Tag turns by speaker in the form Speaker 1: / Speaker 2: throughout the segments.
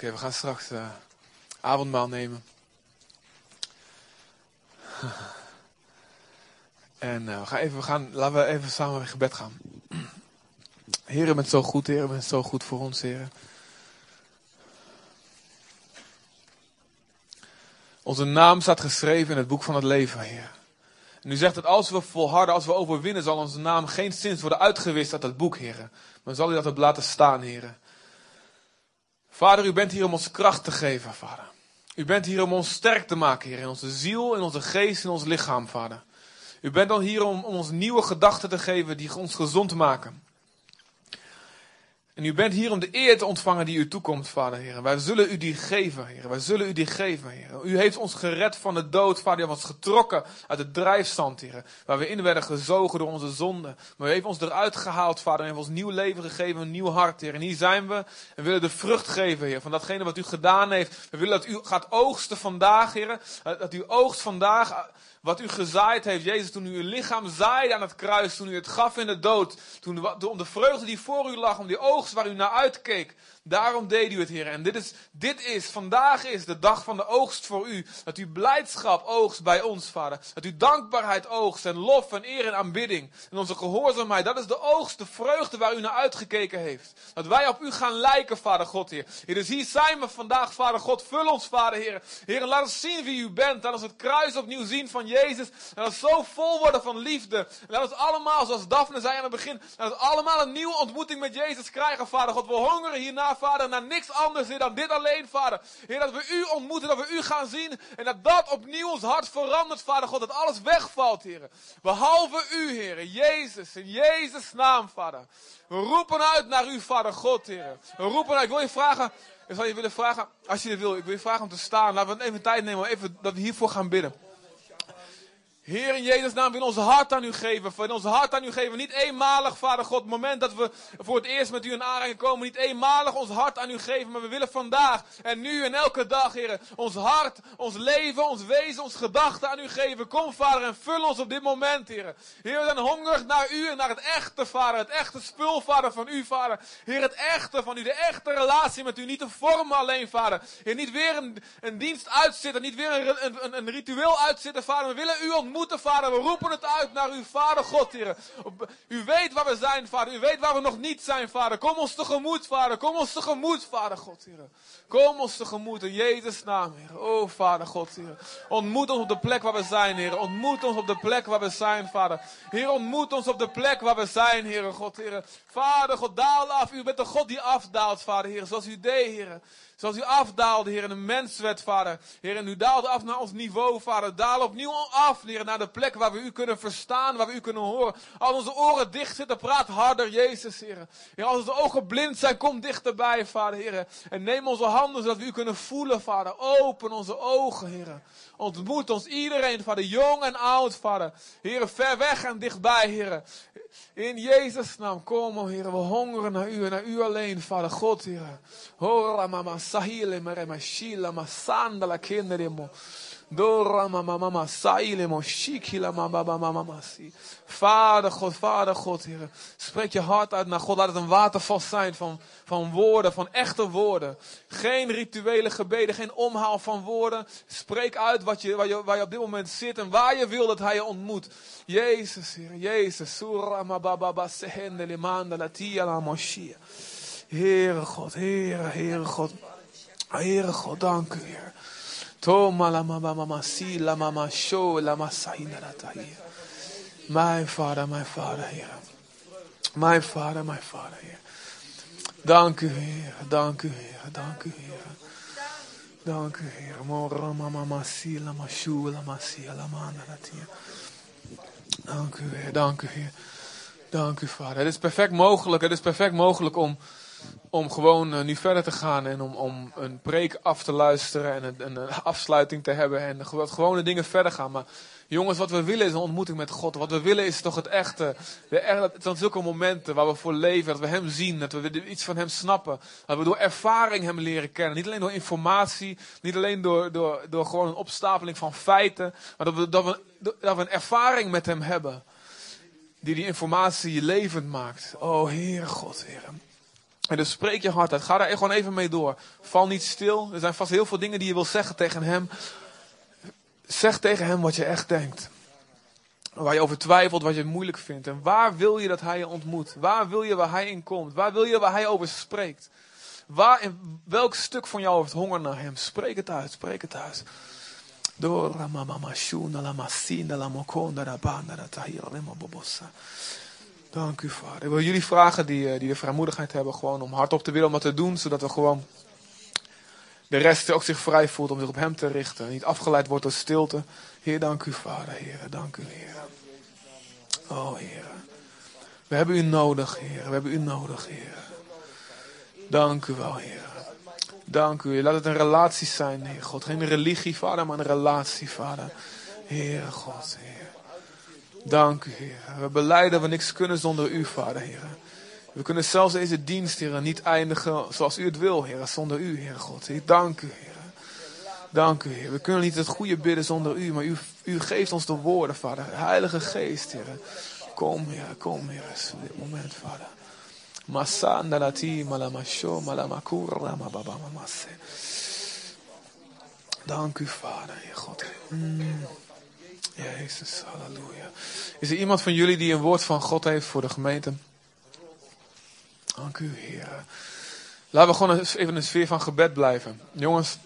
Speaker 1: Oké, we gaan straks uh, avondmaal nemen. En uh, we gaan even, we gaan, laten we even samen in gebed gaan. Heren, bent zo goed, Heren, bent zo goed voor ons, Heren. Onze naam staat geschreven in het boek van het leven, Heer. En u zegt dat als we volharden, als we overwinnen, zal onze naam geen zins worden uitgewist uit dat boek, Heren. Maar zal u dat op laten staan, Heren. Vader, u bent hier om ons kracht te geven, Vader. U bent hier om ons sterk te maken, Heer, in onze ziel, in onze geest, in ons lichaam, Vader. U bent dan hier om, om ons nieuwe gedachten te geven die ons gezond maken. En u bent hier om de eer te ontvangen die u toekomt, Vader, Heer. Wij zullen u die geven, Heer. Wij zullen u die geven, Heer. U heeft ons gered van de dood, Vader. U heeft ons getrokken uit het drijfstand, Heer. Waar we in werden gezogen door onze zonden. Maar u heeft ons eruit gehaald, Vader. En heeft ons nieuw leven gegeven, een nieuw hart, Heer. En hier zijn we en willen de vrucht geven, Heer. Van datgene wat u gedaan heeft. We willen dat u gaat oogsten vandaag, Heer. Dat u oogst vandaag wat u gezaaid heeft, Jezus, toen u uw lichaam zaaide aan het kruis, toen u het gaf in de dood, toen, om de vreugde die voor u lag, om die oogst waar u naar uitkeek, Daarom deed u het, Heer. En dit is, dit is, vandaag is de dag van de oogst voor u. Dat u blijdschap oogst bij ons, Vader. Dat u dankbaarheid oogst en lof en eer en aanbidding. En onze gehoorzaamheid, dat is de oogst, de vreugde waar u naar uitgekeken heeft. Dat wij op u gaan lijken, Vader God, Heer. Heer, dus hier zijn we vandaag, Vader God. Vul ons, Vader, Heer. Heer, laat ons zien wie u bent. Laat ons het kruis opnieuw zien van Jezus. En laat ons zo vol worden van liefde. En laat ons allemaal, zoals Daphne zei aan het begin, laat ons allemaal een nieuwe ontmoeting met Jezus krijgen, Vader God. We hongeren hierna, Vader, naar niks anders, dan dit alleen, Vader. Heer, dat we U ontmoeten, dat we U gaan zien. En dat dat opnieuw ons hart verandert, Vader God. Dat alles wegvalt, Heer. Behalve U, Heer. Jezus, in Jezus' naam, Vader. We roepen uit naar U, Vader God, Heer. We roepen uit. Ik wil je vragen, ik zou je willen vragen, als je het wil, ik wil je vragen om te staan. Laten we even tijd nemen, even dat we hiervoor gaan bidden. Heer, in Jezus' naam wil ons hart aan u geven. Wil ons hart aan u geven. Niet eenmalig, Vader God, het moment dat we voor het eerst met u in aanraking komen. Niet eenmalig ons hart aan u geven. Maar we willen vandaag en nu en elke dag, Heer, ons hart, ons leven, ons wezen, ons gedachten aan u geven. Kom, Vader, en vul ons op dit moment, Heer. Heer, we zijn hongerig naar u en naar het echte, Vader. Het echte spul, Vader, van u, Vader. Heer, het echte van u. De echte relatie met u. Niet de vorm alleen, Vader. Heer, niet weer een, een dienst uitzitten. Niet weer een, een, een ritueel uitzitten, Vader. We willen u ontmoeten ontmoeten, vader. We roepen het uit naar uw vader God, Heer. U weet waar we zijn, vader. U weet waar we nog niet zijn, vader. Kom ons tegemoet, vader. Kom ons tegemoet, vader God, Heer. Kom ons tegemoet in Jezus' naam, Heer. O, vader God, Heer. Ontmoet ons op de plek waar we zijn, Heer. Ontmoet ons op de plek waar we zijn, vader. Heer, ontmoet ons op de plek waar we zijn, Heer God, Heer. Vader God, daal af. U bent de God die afdaalt, vader, Heer. Zoals u deed, Heer. Zoals u afdaalde, Heer, in een menswet, Vader. Heer, en u daalde af naar ons niveau, Vader. Daal opnieuw af, Heer, naar de plek waar we u kunnen verstaan, waar we u kunnen horen. Als onze oren dicht zitten, praat harder, Jezus, Heer. Als onze ogen blind zijn, kom dichterbij, Vader, Heer. En neem onze handen, zodat we u kunnen voelen, Vader. Open onze ogen, Heer. Ontmoet ons iedereen, Vader, jong en oud, Vader. Heer, ver weg en dichtbij, Heer. In Jezus' naam, kom, oh Heer, we hongeren naar u en naar u alleen, Vader God, Heer. Hora mama sahile mere mashila masanda la kinderimo. Dora mama mama saile mo shikila mama mama mama si. Vader God, Vader God, Heer. Spreek je hart uit naar God. Laat het een waterval zijn van, van woorden, van echte woorden. Geen rituele gebeden, geen omhaal van woorden. Spreek uit wat je, waar, je, waar je op dit moment zit en waar je wil dat Hij je ontmoet. Jezus, Heer, Jezus. Sura mababa sehende limanda latia la moshia. Heere God, Heere, Heere God. Heere God, dank u, Heer. Toma la mama mama si la mama show la masaina la. Mijn vader, mijn vader, Heer. Mijn vader, mijn vader, Heer. Dank u, Heer. Dank u, Heer. Dank u, Heer. Dank u, Heer. Mora mama masi la mashu la masi la mana la tia. Dank u, Heer. Dank u, Heer. Dank u, Vader. Het is perfect mogelijk. Het is perfect mogelijk om om gewoon uh, nu verder te gaan en om, om een preek af te luisteren en een, een afsluiting te hebben en dat gewone dingen verder gaan. Maar jongens, wat we willen is een ontmoeting met God. Wat we willen is toch het echte. De, het zijn zulke momenten waar we voor leven, dat we Hem zien, dat we iets van Hem snappen. Dat we door ervaring Hem leren kennen. Niet alleen door informatie, niet alleen door, door, door gewoon een opstapeling van feiten, maar dat we, dat, we, dat we een ervaring met Hem hebben. Die die informatie levend maakt. Oh Heer God, Heer. En dus spreek je hart uit. Ga daar gewoon even mee door. Val niet stil. Er zijn vast heel veel dingen die je wil zeggen tegen hem. Zeg tegen hem wat je echt denkt. Waar je over twijfelt, wat je moeilijk vindt. En waar wil je dat hij je ontmoet? Waar wil je waar hij in komt? Waar wil je waar hij over spreekt? Waar, in welk stuk van jou heeft honger naar hem? Spreek het uit, spreek het uit. Door Dank u, Vader. Ik wil jullie vragen die, eh, die de vrijmoedigheid hebben, gewoon om hardop te willen om dat te doen, zodat we gewoon de rest ook zich vrij voelt om zich op Hem te richten. En niet afgeleid wordt door stilte. Heer, dank u, Vader. Heer, dank u, Heer. Oh, Heer. We hebben u nodig, Heer. We hebben u nodig, Heer. Dank u wel, Heer. Dank u. Laat het een relatie zijn, Heer God. Geen religie, Vader, maar een relatie, Vader. Heer God, Heer. Dank u, Heer. We beleiden we niks kunnen zonder u, Vader, Heer. We kunnen zelfs deze dienst, Heer, niet eindigen zoals u het wil, Heer, zonder u, Heer God. Dank u, Heer. Dank u, Heer. We kunnen niet het goede bidden zonder u, maar u, u geeft ons de woorden, Vader. Heilige Geest, Heer. Kom, Heer, kom, Heer, dit moment, Vader. Malamasho mamase. Dank u, Vader, Heer God. Mm. Jezus, halleluja. Is er iemand van jullie die een woord van God heeft voor de gemeente? Dank u, Heer. Laten we gewoon even in een sfeer van gebed blijven. Jongens,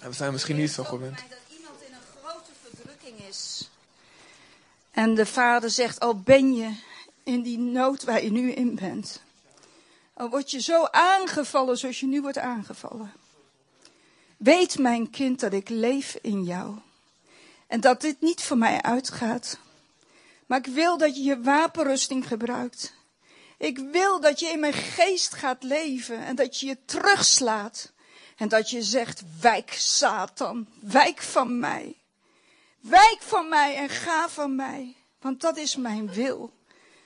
Speaker 1: we zijn misschien niet zo gewend.
Speaker 2: Dat iemand in een grote verdrukking is. En de vader zegt, al ben je in die nood waar je nu in bent. Al word je zo aangevallen zoals je nu wordt aangevallen. Weet mijn kind dat ik leef in jou. En dat dit niet van mij uitgaat. Maar ik wil dat je je wapenrusting gebruikt. Ik wil dat je in mijn geest gaat leven en dat je je terugslaat. En dat je zegt, wijk Satan, wijk van mij. Wijk van mij en ga van mij. Want dat is mijn wil.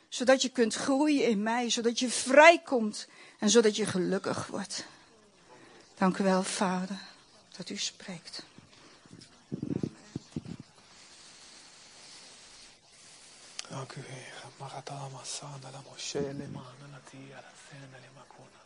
Speaker 2: Zodat je kunt groeien in mij, zodat je vrijkomt en zodat je gelukkig wordt. Dank u wel, Vader, dat u spreekt.
Speaker 1: Dank u, Heer. Sana la moshe le le makuna.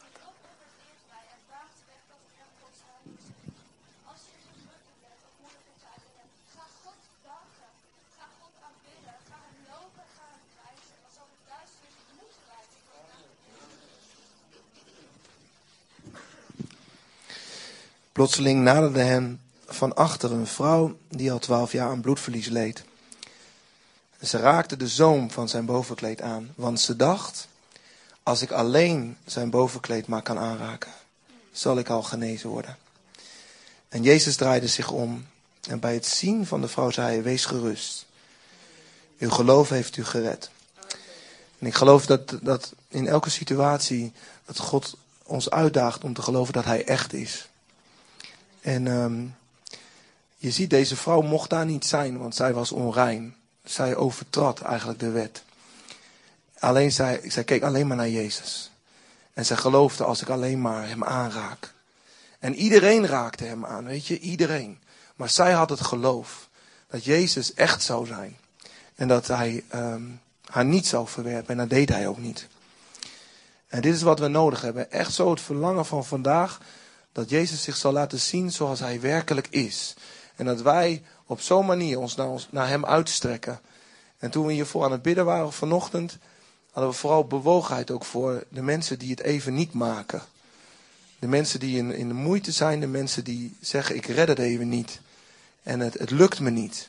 Speaker 3: Plotseling naderde hen van achter een vrouw die al twaalf jaar aan bloedverlies leed. Ze raakte de zoom van zijn bovenkleed aan, want ze dacht: als ik alleen zijn bovenkleed maar kan aanraken, zal ik al genezen worden. En Jezus draaide zich om en bij het zien van de vrouw zei hij: Wees gerust. Uw geloof heeft u gered. En ik geloof dat, dat in elke situatie dat God ons uitdaagt om te geloven dat Hij echt is. En um, je ziet, deze vrouw mocht daar niet zijn, want zij was onrein. Zij overtrad eigenlijk de wet. Alleen zij, zij keek alleen maar naar Jezus. En zij geloofde als ik alleen maar hem aanraak. En iedereen raakte hem aan, weet je, iedereen. Maar zij had het geloof dat Jezus echt zou zijn. En dat hij um, haar niet zou verwerpen. En dat deed hij ook niet. En dit is wat we nodig hebben. Echt zo het verlangen van vandaag. Dat Jezus zich zal laten zien zoals hij werkelijk is. En dat wij op zo'n manier ons naar, ons naar hem uitstrekken. En toen we hiervoor aan het bidden waren vanochtend, hadden we vooral bewogenheid ook voor de mensen die het even niet maken. De mensen die in, in de moeite zijn, de mensen die zeggen ik red het even niet. En het, het lukt me niet.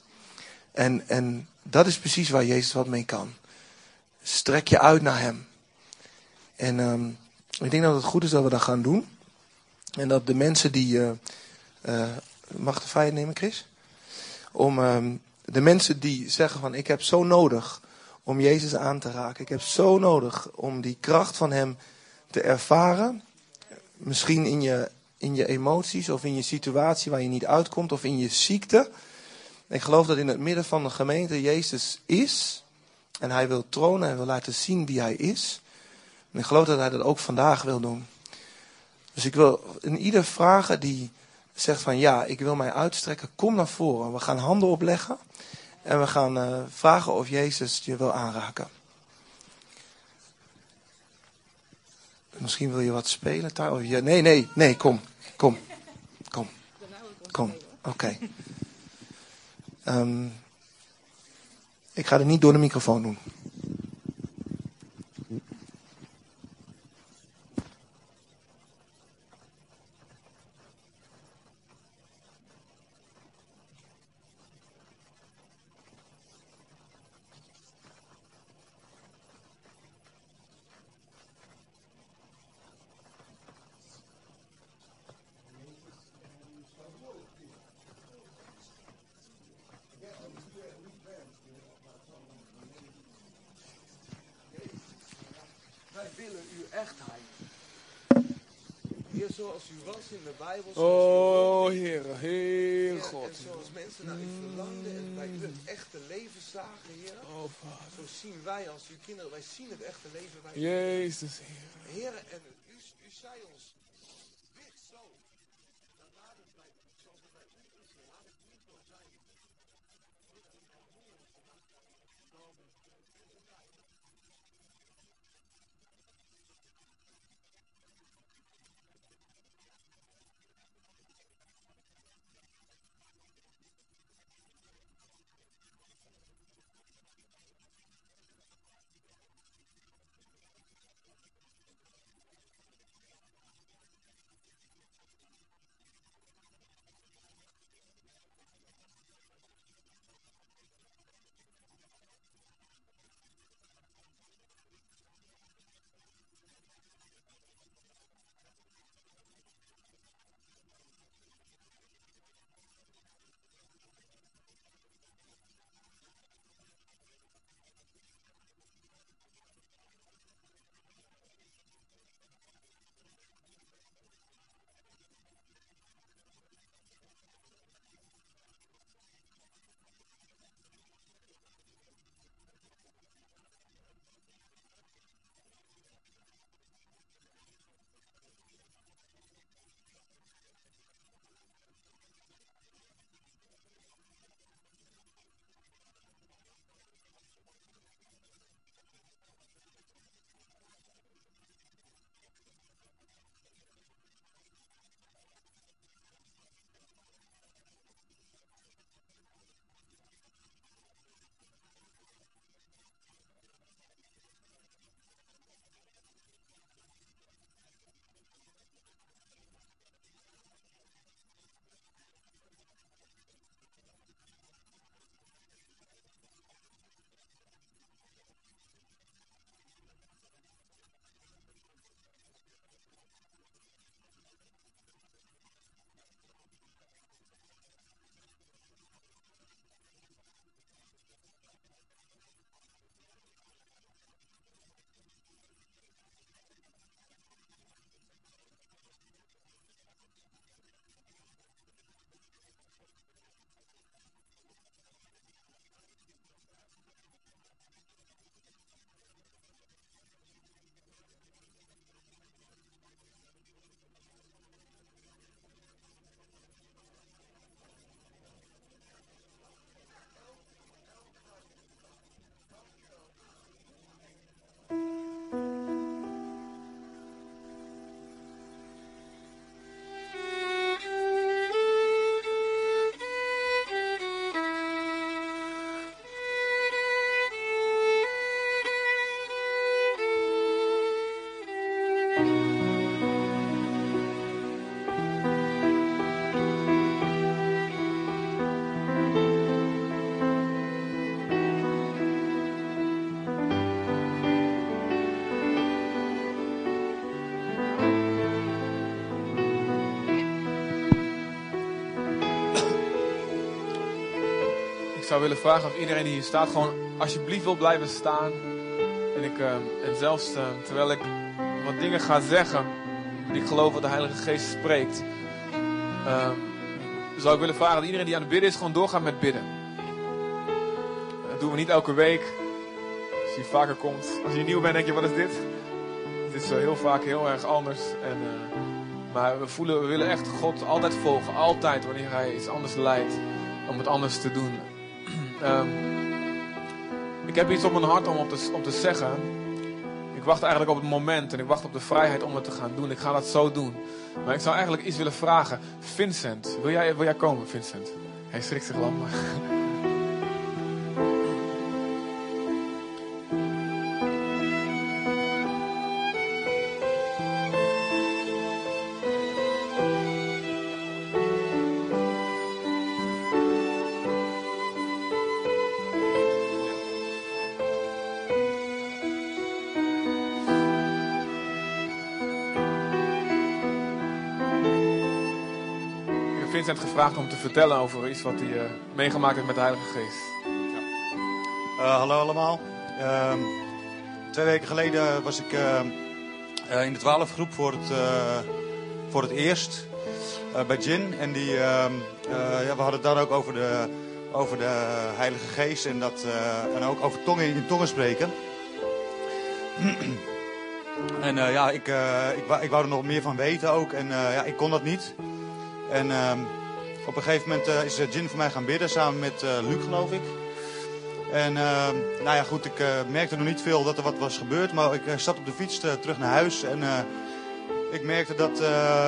Speaker 3: En, en dat is precies waar Jezus wat mee kan. Strek je uit naar hem. En um, ik denk dat het goed is dat we dat gaan doen. En dat de mensen die. Uh, uh, mag de vijand nemen, Chris? Om um, de mensen die zeggen van ik heb zo nodig om Jezus aan te raken. Ik heb zo nodig om die kracht van hem te ervaren. Misschien in je, in je emoties of in je situatie waar je niet uitkomt of in je ziekte. Ik geloof dat in het midden van de gemeente Jezus is. En hij wil tronen en wil laten zien wie hij is. En ik geloof dat hij dat ook vandaag wil doen. Dus ik wil in ieder vragen die zegt van ja, ik wil mij uitstrekken, kom naar voren. We gaan handen opleggen en we gaan uh, vragen of Jezus je wil aanraken. Misschien wil je wat spelen? Ja, nee, nee, nee, kom. Kom. Kom. Kom. Oké. Ehm, ik ga het niet door de microfoon doen.
Speaker 4: Zoals u was in de Bijbel.
Speaker 1: Oh, Heer, Heer God. En
Speaker 4: zoals mensen naar u verlangden en bij u het echte leven zagen, Heer.
Speaker 1: Oh, Vader.
Speaker 4: Zo zien wij als uw kinderen, wij zien het echte leven bij
Speaker 1: u. Jezus, Heer.
Speaker 4: Heer, en u, u zei ons,
Speaker 1: zou willen vragen of iedereen die hier staat gewoon alsjeblieft wil blijven staan. En, ik, uh, en zelfs uh, terwijl ik wat dingen ga zeggen die ik geloof dat de Heilige Geest spreekt, uh, zou ik willen vragen dat iedereen die aan het bidden is gewoon doorgaat met bidden. Dat doen we niet elke week. Als je vaker komt, als je nieuw bent denk je wat is dit? Het is heel vaak heel erg anders. En, maar we voelen, we willen echt God altijd volgen. Altijd wanneer Hij iets anders leidt. Om het anders te doen. Um, ik heb iets op mijn hart om op te, om te zeggen. Ik wacht eigenlijk op het moment en ik wacht op de vrijheid om het te gaan doen. Ik ga dat zo doen. Maar ik zou eigenlijk iets willen vragen. Vincent, wil jij, wil jij komen, Vincent? Hij schrikt zich lang. Ik Vincent gevraagd om te vertellen over iets wat hij eh, meegemaakt heeft met de Heilige Geest.
Speaker 5: Uh, hallo allemaal. Uh, twee weken geleden was ik uh, in de twaalfgroep voor het, voor het eerst bij Jin. En die, ehm, ja, we hadden het dan ook over de, over de Heilige Geest en, dat, en ook over tongen in tongen spreken. en ja, ik, ik, ik wou er nog meer van weten ook. En ja, ik kon dat niet. En ehm, op een gegeven moment is Jin voor mij gaan bidden samen met Luc, geloof ik. En uh, nou ja, goed, ik uh, merkte nog niet veel dat er wat was gebeurd. Maar ik uh, zat op de fiets terug naar huis. En ik merkte dat,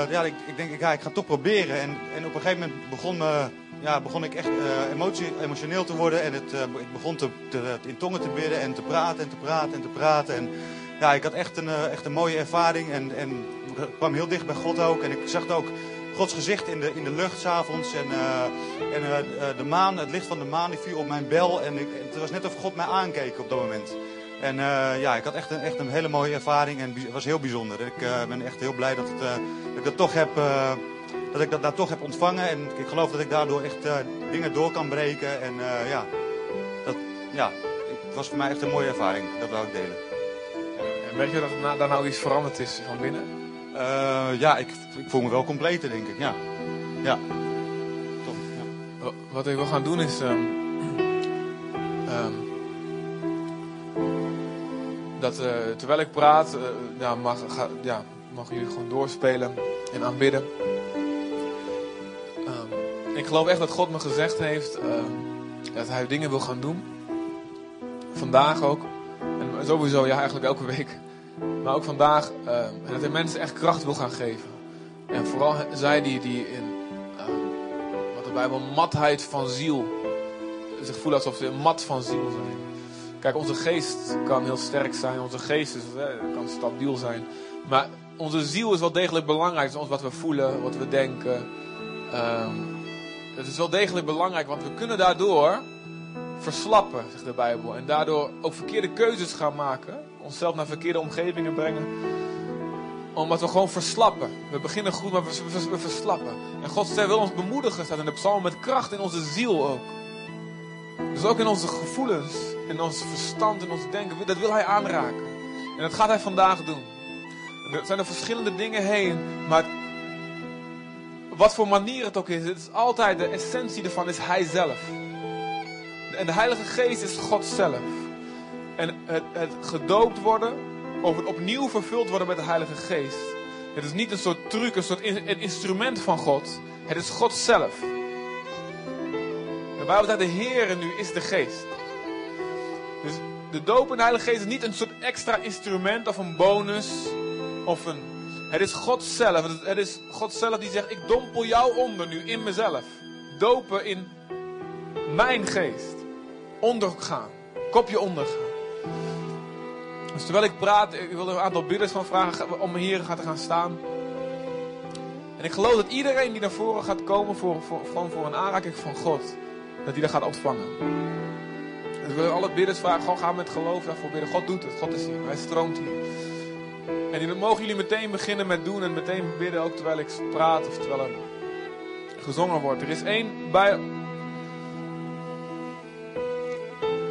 Speaker 5: ja, ik, ik denk, ja, ik ga toch proberen. En, en op een gegeven moment begon, me, ja, begon ik echt emotie, emotioneel te worden. En het, ik begon te, te, in tongen te bidden en te praten en te praten en te praten. En ja, ik had echt een, echt een mooie ervaring. En, en ik kwam heel dicht bij God ook. En ik zag ook Gods gezicht in de, in de lucht s'avonds. En, uh, en uh, de maan, het licht van de maan, die viel op mijn bel. En ik, het was net of God mij aankeek op dat moment. En ja, ik had echt een, echt een hele mooie ervaring en het was heel bijzonder. Ik ben echt heel blij dat, ik dat toch heb, dat ik dat daar toch heb ontvangen. En ik geloof dat ik daardoor echt dingen door kan breken. En ja, dat, ja, het was voor mij echt een mooie ervaring. Dat wou ik delen.
Speaker 1: En weet je dat daar nou iets veranderd is van binnen?
Speaker 5: Uh, ja, ik, ik, voel me wel completer, denk ik. Ja. ja.
Speaker 1: Top, ja. Wat ik wil gaan doen is. Um, um, dat uh, terwijl ik praat, uh, ja, mag, ga, ja, mogen jullie gewoon doorspelen en aanbidden. Um, ik geloof echt dat God me gezegd heeft dat hij dingen wil gaan doen. Vandaag ook. En sowieso, ja, eigenlijk elke week. Maar ook vandaag, uh, dat hij mensen echt kracht wil gaan geven. En vooral zij die, die in, uh, wat de Bijbel, matheid van ziel, zich voelen alsof ze mat van ziel zijn. Kijk, onze geest kan heel sterk zijn, onze geest is, kan stabiel zijn. Maar onze ziel is wel degelijk belangrijk. Dus wat we voelen, wat we denken. Uh, het is wel degelijk belangrijk, want we kunnen daardoor verslappen, zegt de Bijbel. En daardoor ook verkeerde keuzes gaan maken onszelf naar verkeerde omgevingen brengen. Omdat we gewoon verslappen. We beginnen goed, maar we, verslappen. En God wil ons bemoedigen, staat in de psalm, met kracht in onze ziel ook. Dus ook in onze gevoelens, in ons verstand, in ons denken. Dat wil Hij aanraken. En dat gaat Hij vandaag doen. Er zijn er verschillende dingen heen, maar wat voor manier het ook is, het is altijd de essentie ervan is Hij zelf. En de Heilige Geest is God zelf. En het, het gedoopt worden, of het opnieuw vervuld worden met de Heilige Geest. Het is niet een soort truc, een soort een instrument van God. Het is God zelf. De Bijbel zegt, de Heer nu is de Geest. Dus de doop in de Heilige Geest is niet een soort extra instrument of een bonus. Of een, het is God zelf. Het is God zelf die zegt, ik dompel jou onder nu in mezelf. Dopen in mijn geest. Ondergaan. Kopje ondergaan. Dus terwijl ik praat, ik wil er een aantal bidders van vragen om hier te gaan staan. En ik geloof dat iedereen die naar voren gaat komen voor, voor, voor, een aanraking van God, dat hij dat gaat ontvangen. Dus we willen alle bidders vragen, gewoon gaan met geloof daarvoor bidden. God doet het, God is hier, hij stroomt hier. En dan mogen jullie meteen beginnen met doen en meteen bidden, ook terwijl ik praat of terwijl er gezongen wordt. Er is één bij...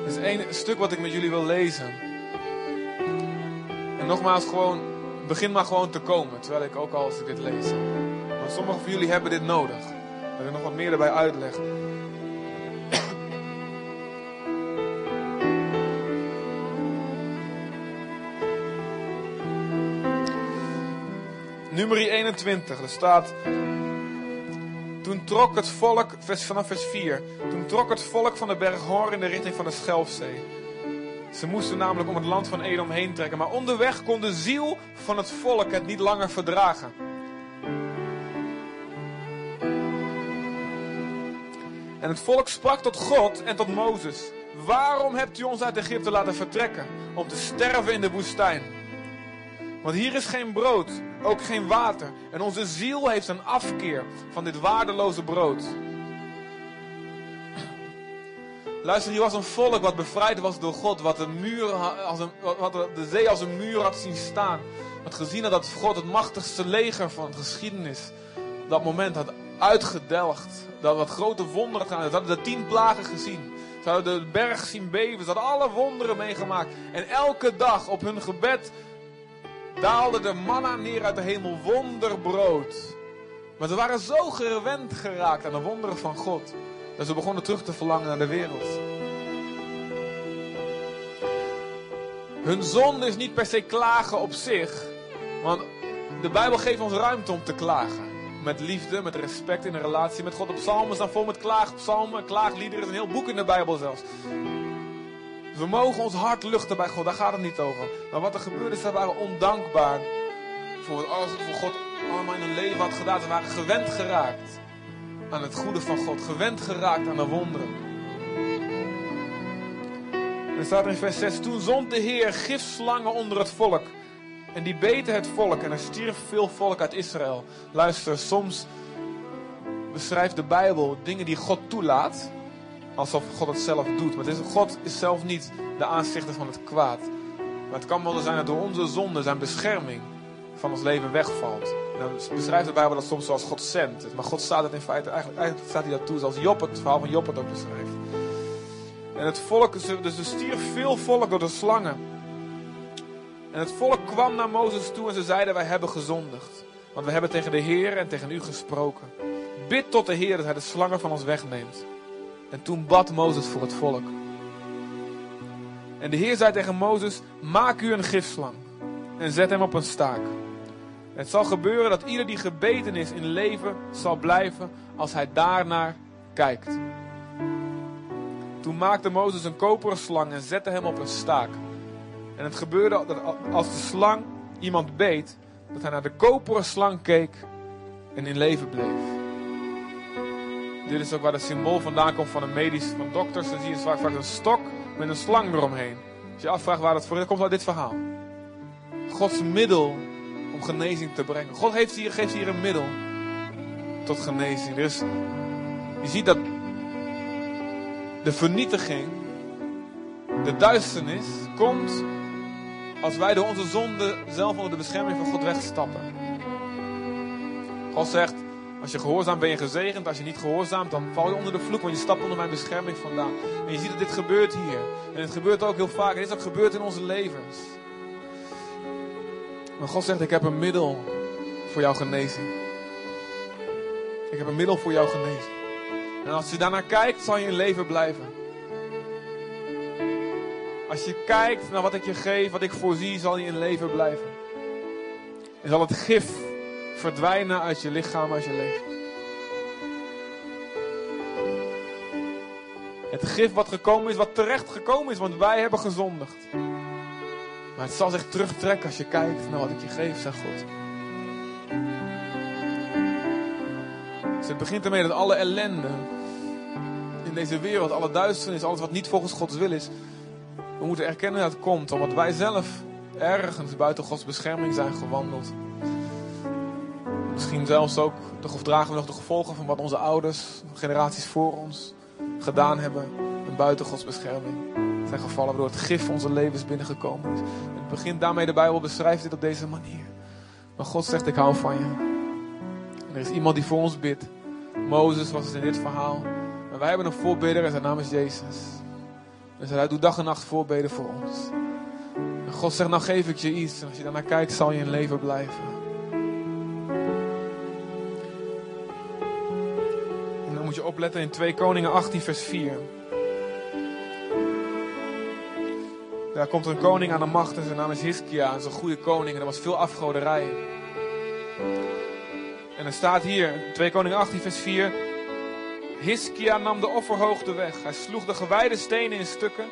Speaker 1: Er is één stuk wat ik met jullie wil lezen nogmaals, gewoon, begin maar gewoon te komen. Terwijl ik ook al als ik dit lees. Maar sommigen van jullie hebben dit nodig. Dat ik nog wat meer erbij uitleg. Nummer 21, er staat. Toen trok het volk, vanaf vers 4. Toen trok het volk van de berg Hor in de richting van de Schelfzee. Ze moesten namelijk om het land van Edom heen trekken. Maar onderweg kon de ziel van het volk het niet langer verdragen. En het volk sprak tot God en tot Mozes. Waarom hebt u ons uit Egypte laten vertrekken? Om te sterven in de woestijn. Want hier is geen brood, ook geen water. En onze ziel heeft een afkeer van dit waardeloze brood. Luister, hier was een volk wat bevrijd was door God. Wat de, muur, als een, wat de zee als een muur had zien staan. Wat gezien had dat God het machtigste leger van de geschiedenis. Op dat moment had uitgedelgd. Dat wat grote wonderen gedaan. Ze hadden de tien plagen gezien. Ze hadden de berg zien beven. Ze hadden alle wonderen meegemaakt. En elke dag op hun gebed daalde de manna neer uit de hemel. Wonderbrood. Maar ze waren zo gewend geraakt aan de wonderen van God. Dat ze begonnen terug te verlangen naar de wereld. Hun zonde is niet per se klagen op zich. Want de Bijbel geeft ons ruimte om te klagen. Met liefde, met respect in een relatie met God. De psalmen staan vol met klaagpsalmen, klaagliederen. is een heel boek in de Bijbel zelfs. we mogen ons hart luchten bij God, daar gaat het niet over. Maar wat er gebeurde is, ze waren ondankbaar voor alles wat voor God allemaal in hun leven had gedaan. Ze waren gewend geraakt aan het goede van God, gewend geraakt aan de wonderen. En er staat in vers 6, toen zond de Heer gifslangen onder het volk. En die beten het volk en er stierf veel volk uit Israël. Luister, soms beschrijft de Bijbel dingen die God toelaat, alsof God het zelf doet. Maar God is zelf niet de aanzichter van het kwaad. Maar het kan wel zijn dat door onze zonde zijn bescherming van ons leven wegvalt. Dan beschrijft de Bijbel dat soms zoals God zendt. Maar God staat het in feite, eigenlijk, eigenlijk staat hij dat toe, zoals Job het, verhaal van Job het ook beschrijft. En het volk, dus er stierf veel volk door de slangen. En het volk kwam naar Mozes toe en ze zeiden, wij hebben gezondigd. Want we hebben tegen de Heer en tegen u gesproken. Bid tot de Heer dat hij de slangen van ons wegneemt. En toen bad Mozes voor het volk. En de Heer zei tegen Mozes, maak u een gifslang en zet hem op een staak. Het zal gebeuren dat ieder die gebeten is in leven zal blijven als hij daarnaar kijkt. Toen maakte Mozes een koperen slang en zette hem op een staak. En het gebeurde dat als de slang iemand beet, dat hij naar de koperen slang keek en in leven bleef. Dit is ook waar het symbool vandaan komt van een medisch, van dokters. Dan zie je vaak, vaak een stok met een slang eromheen. Als je afvraagt waar dat voor is, komt uit dit verhaal. Gods middel om genezing te brengen. God heeft hier, geeft hier een middel tot genezing. Dus je ziet dat de vernietiging, de duisternis, komt als wij door onze zonde zelf onder de bescherming van God wegstappen. God zegt, als je gehoorzaam ben je gezegend, als je niet gehoorzaamt dan val je onder de vloek, want je stapt onder mijn bescherming vandaan. En je ziet dat dit gebeurt hier. En het gebeurt ook heel vaak. En dit is ook gebeurd in onze levens. Maar God zegt, ik heb een middel voor jouw genezing. Ik heb een middel voor jouw genezing. En als je daarnaar kijkt, zal je in leven blijven. Als je kijkt naar wat ik je geef, wat ik voorzie, zal je in leven blijven. En zal het gif verdwijnen uit je lichaam, uit je leven. Het gif wat gekomen is, wat terecht gekomen is, want wij hebben gezondigd. Maar het zal zich terugtrekken als je kijkt naar wat ik je geef, zegt God. Dus het begint ermee dat alle ellende in deze wereld, alle duisternis, alles wat niet volgens Gods wil is, we moeten erkennen dat het komt omdat wij zelf ergens buiten Gods bescherming zijn gewandeld. Misschien zelfs ook, of dragen we nog de gevolgen van wat onze ouders, generaties voor ons, gedaan hebben. En buiten Gods bescherming zijn gevallen waardoor het gif onze levens binnengekomen is. Het begint daarmee, de Bijbel beschrijft dit op deze manier. Maar God zegt, ik hou van je. Er is iemand die voor ons bidt. Mozes was het in dit verhaal. Maar wij hebben een voorbidder en zijn naam is Jezus. Dus hij doet dag en nacht voorbeden voor ons. En God zegt, nou geef ik je iets. En als je daarnaar kijkt, zal je in leven blijven. En dan moet je opletten in 2 Koningen 18 vers 4. Daar komt een koning aan de macht en zijn naam is Hiskia. En een goede koning en er was veel afgoderij. En er staat hier, 2 Koningen 18 vers 4. Hiskia nam de offerhoogte weg. Hij sloeg de gewijde stenen in stukken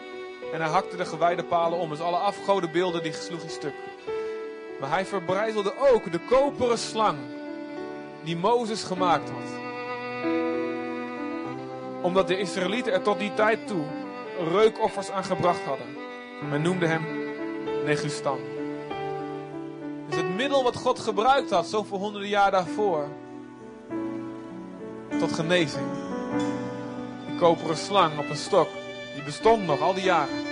Speaker 1: En hij hakte de gewijde palen om. Dus alle afgodenbeelden die sloeg hij stuk. Maar hij verbrijzelde ook de koperen slang die Mozes gemaakt had. Omdat de Israëlieten er tot die tijd toe reukoffers aan gebracht hadden. Men noemde hem Negustan. Dus het middel wat God gebruikt had, zoveel honderden jaar daarvoor, tot genezing. Die koperen slang op een stok, die bestond nog al die jaren.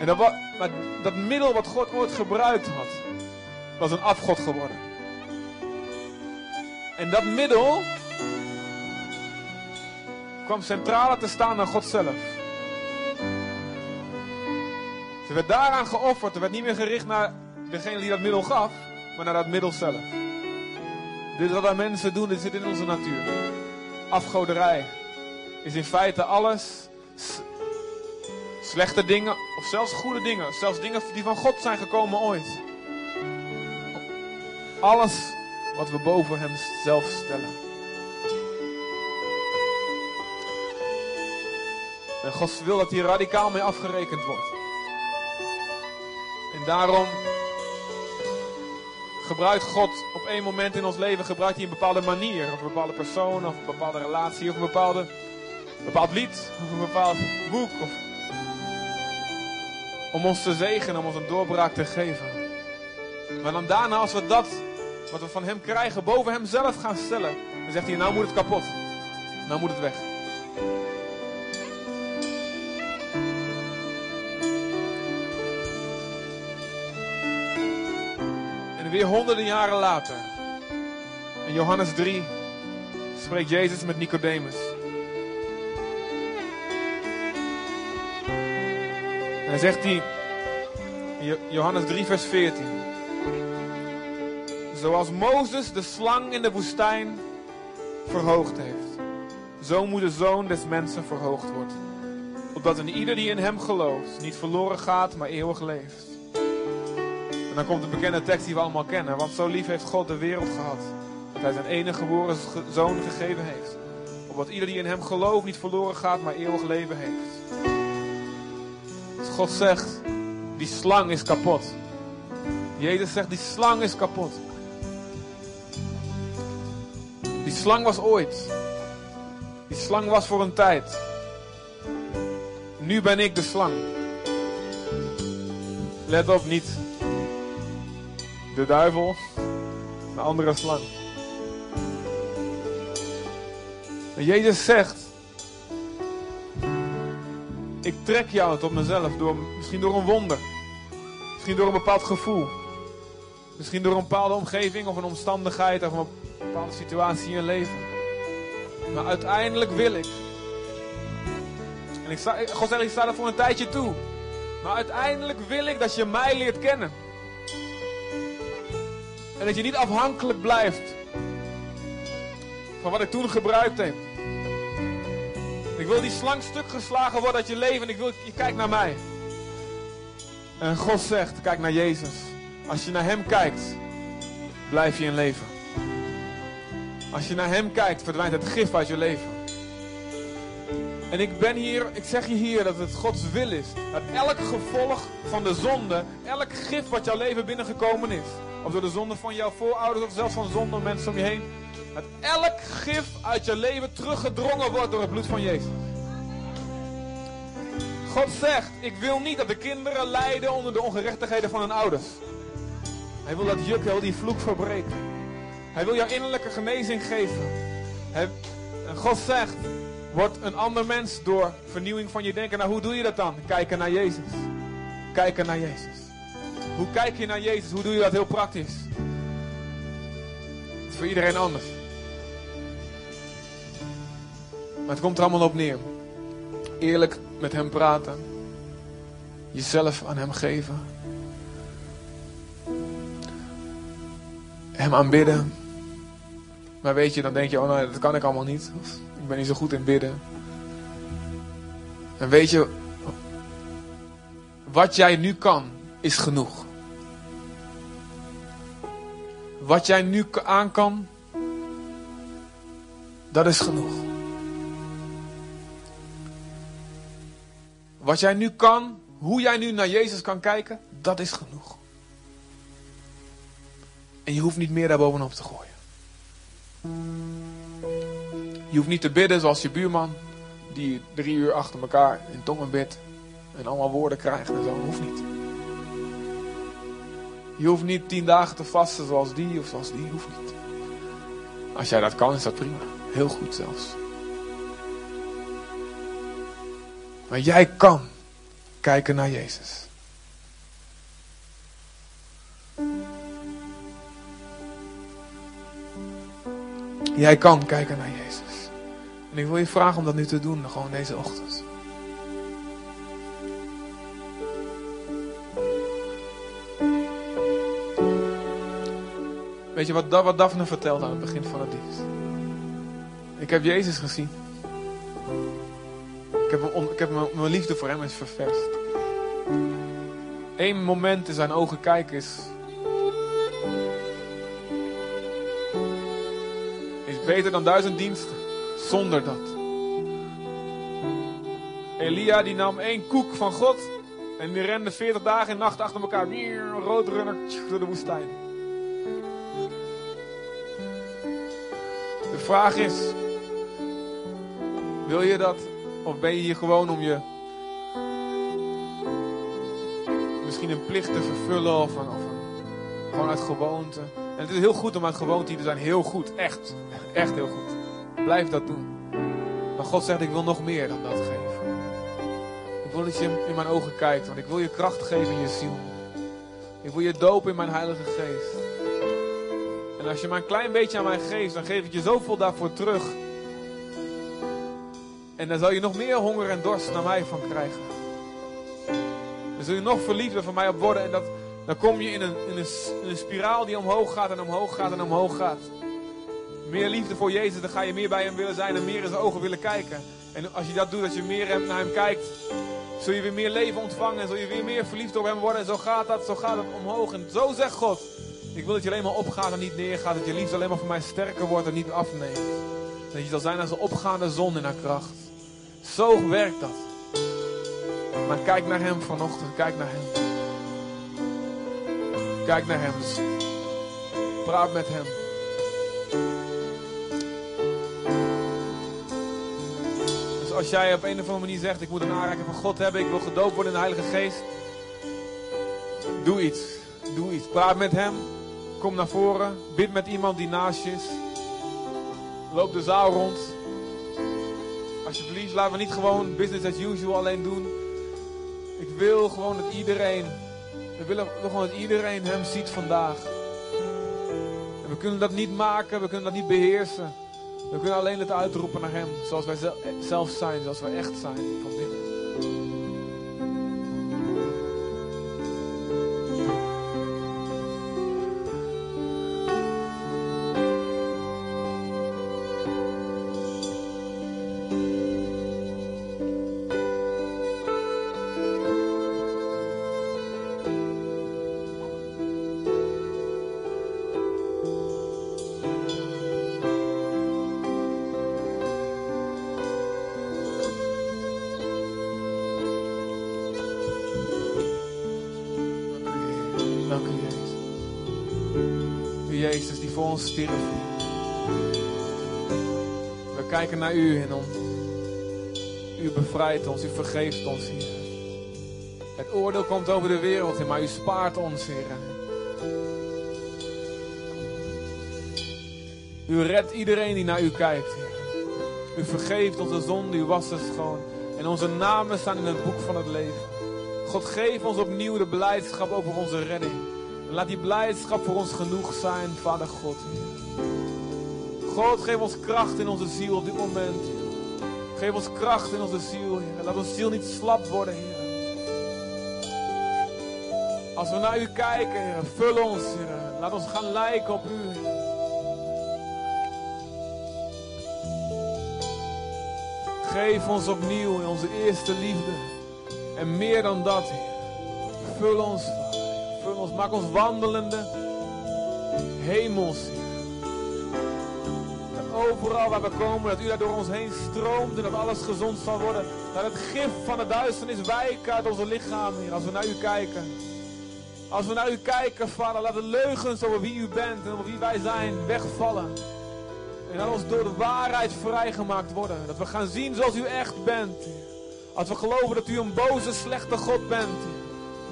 Speaker 1: En dat, maar dat middel wat God ooit gebruikt had, was een afgod geworden. En dat middel kwam centraler te staan dan God zelf. Er werd daaraan geofferd. Er werd niet meer gericht naar degene die dat middel gaf, maar naar dat middel zelf. Dit is wat wij mensen doen, dit zit in onze natuur. Afgoderij is in feite alles. Slechte dingen, of zelfs goede dingen. Zelfs dingen die van God zijn gekomen ooit. Alles wat we boven Hem zelf stellen. En God wil dat hier radicaal mee afgerekend wordt. En daarom gebruikt God op één moment in ons leven gebruikt hij een bepaalde manier. Of een bepaalde persoon, of een bepaalde relatie, of een bepaalde, bepaald lied, of een bepaald boek. Of, om ons te zegenen, om ons een doorbraak te geven. Maar dan daarna, als we dat, wat we van hem krijgen, boven hem zelf gaan stellen. Dan zegt hij, nou moet het kapot. Nou moet het weg. Weer honderden jaren later, in Johannes 3, spreekt Jezus met Nicodemus. En dan zegt hij, Johannes 3, vers 14. Zoals Mozes de slang in de woestijn verhoogd heeft, zo moet de zoon des mensen verhoogd worden. Opdat een ieder die in hem gelooft niet verloren gaat, maar eeuwig leeft. En dan komt de bekende tekst die we allemaal kennen. Want zo lief heeft God de wereld gehad. Dat hij zijn enige geboren ge- zoon gegeven heeft. Opdat ieder die in hem gelooft niet verloren gaat, maar eeuwig leven heeft. Dus God zegt, die slang is kapot. Jezus zegt, die slang is kapot. Die slang was ooit. Die slang was voor een tijd. Nu ben ik de slang. Let op, niet de duivel, de andere slang. En Jezus zegt: Ik trek jou tot mezelf, door, misschien door een wonder, misschien door een bepaald gevoel, misschien door een bepaalde omgeving of een omstandigheid of een bepaalde situatie in je leven. Maar uiteindelijk wil ik. En ik sta, God zegt: Ik sta er voor een tijdje toe. Maar uiteindelijk wil ik dat je mij leert kennen. En dat je niet afhankelijk blijft van wat ik toen gebruikt heb. Ik wil die slang stuk geslagen worden uit je leven en ik wil je kijkt naar mij. En God zegt, kijk naar Jezus. Als je naar Hem kijkt, blijf je in leven. Als je naar Hem kijkt, verdwijnt het gif uit je leven. En ik ben hier, ik zeg je hier dat het Gods wil is. Dat elk gevolg van de zonde, elk gif wat jouw leven binnengekomen is. Of door de zonde van jouw voorouders of zelfs van zonde mensen om je heen. Dat elk gif uit je leven teruggedrongen wordt door het bloed van Jezus. God zegt, ik wil niet dat de kinderen lijden onder de ongerechtigheden van hun ouders. Hij wil dat juk die vloek verbreken. Hij wil jou innerlijke genezing geven. En God zegt, word een ander mens door vernieuwing van je denken. Nou, hoe doe je dat dan? Kijken naar Jezus. Kijken naar Jezus. Hoe kijk je naar Jezus? Hoe doe je dat heel praktisch? Het is voor iedereen anders. Maar het komt er allemaal op neer. Eerlijk met Hem praten. Jezelf aan Hem geven. Hem aanbidden. Maar weet je, dan denk je, oh nee, dat kan ik allemaal niet. Ik ben niet zo goed in bidden. En weet je, wat jij nu kan, is genoeg. Wat jij nu aan kan, dat is genoeg. Wat jij nu kan, hoe jij nu naar Jezus kan kijken, dat is genoeg. En je hoeft niet meer daarbovenop te gooien. Je hoeft niet te bidden zoals je buurman, die drie uur achter elkaar in tongen bidt en allemaal woorden krijgt en zo. Hoeft niet. Je hoeft niet tien dagen te vasten zoals die of zoals die. Hoeft niet. Als jij dat kan, is dat prima. Heel goed zelfs. Maar jij kan kijken naar Jezus. Jij kan kijken naar Jezus. En ik wil je vragen om dat nu te doen, gewoon deze ochtend. Weet je wat, wat Daphne vertelde aan het begin van het dienst? Ik heb Jezus gezien. Ik heb, ik heb mijn liefde voor hem is ververst. Eén moment in zijn ogen kijken is beter dan duizend diensten. Zonder dat. Elia die nam één koek van God. En die rende 40 dagen en nacht achter elkaar. Roodrunner door de woestijn. Vraag is. Wil je dat? Of ben je hier gewoon om je... Misschien een plicht te vervullen of, of gewoon uit gewoonte. En het is heel goed om uit gewoonte te zijn. Heel goed. Echt. Echt heel goed. Blijf dat doen. Maar God zegt, ik wil nog meer dan dat geven. Ik wil dat je in mijn ogen kijkt. Want ik wil je kracht geven in je ziel. Ik wil je dopen in mijn heilige geest. En als je maar een klein beetje aan mij geeft, dan geef ik je zoveel daarvoor terug. En dan zal je nog meer honger en dorst naar mij van krijgen. Dan zul je nog verliefder van mij op worden. En dat, dan kom je in een, in, een, in een spiraal die omhoog gaat en omhoog gaat en omhoog gaat. Meer liefde voor Jezus, dan ga je meer bij hem willen zijn en meer in zijn ogen willen kijken. En als je dat doet, als je meer naar hem kijkt, zul je weer meer leven ontvangen en zul je weer meer verliefd op hem worden. En zo gaat dat, zo gaat het omhoog. En zo zegt God, ik wil dat je alleen maar opgaat en niet neergaat. Dat je liefde alleen maar voor mij sterker wordt en niet afneemt. Dat je zal zijn als een opgaande zon in haar kracht. Zo werkt dat. Maar kijk naar hem vanochtend, kijk naar hem. Kijk naar hem. Praat met hem. Dus als jij op een of andere manier zegt: Ik moet een aanraking van God hebben, ik wil gedoopt worden in de Heilige Geest. Doe iets. Doe iets. Praat met hem. Kom naar voren. Bid met iemand die naast je is. Loop de zaal rond. Alsjeblieft, laten we niet gewoon business as usual alleen doen. Ik wil gewoon dat iedereen we willen gewoon dat iedereen hem ziet vandaag. En we kunnen dat niet maken, we kunnen dat niet beheersen. We kunnen alleen het uitroepen naar hem, zoals wij zelf zijn, zoals wij echt zijn van binnen. We kijken naar u en om. U bevrijdt ons, u vergeeft ons, Heer. Het oordeel komt over de wereld, maar u spaart ons, Heer. U redt iedereen die naar u kijkt, Heer. U vergeeft onze zonde, u wast het schoon. En onze namen staan in het boek van het leven. God, geef ons opnieuw de blijdschap over onze redding. Laat die blijdschap voor ons genoeg zijn, Vader God. God, geef ons kracht in onze ziel op dit moment. Geef ons kracht in onze ziel, Heer. Laat onze ziel niet slap worden, Heer. Als we naar U kijken, Heer, vul ons, Heer. Laat ons gaan lijken op U, Heer. Geef ons opnieuw in onze eerste liefde. En meer dan dat, Heer. Vul ons, ons. Maak ons wandelende hemels, Heer overal waar we komen, dat u daar door ons heen stroomt en dat alles gezond zal worden. Dat het gif van de duisternis wijkt uit onze lichamen, Heer, als we naar u kijken. Als we naar u kijken, Vader, laat de leugens over wie u bent en over wie wij zijn wegvallen. En laat ons door de waarheid vrijgemaakt worden. Dat we gaan zien zoals u echt bent. Als we geloven dat u een boze, slechte God bent.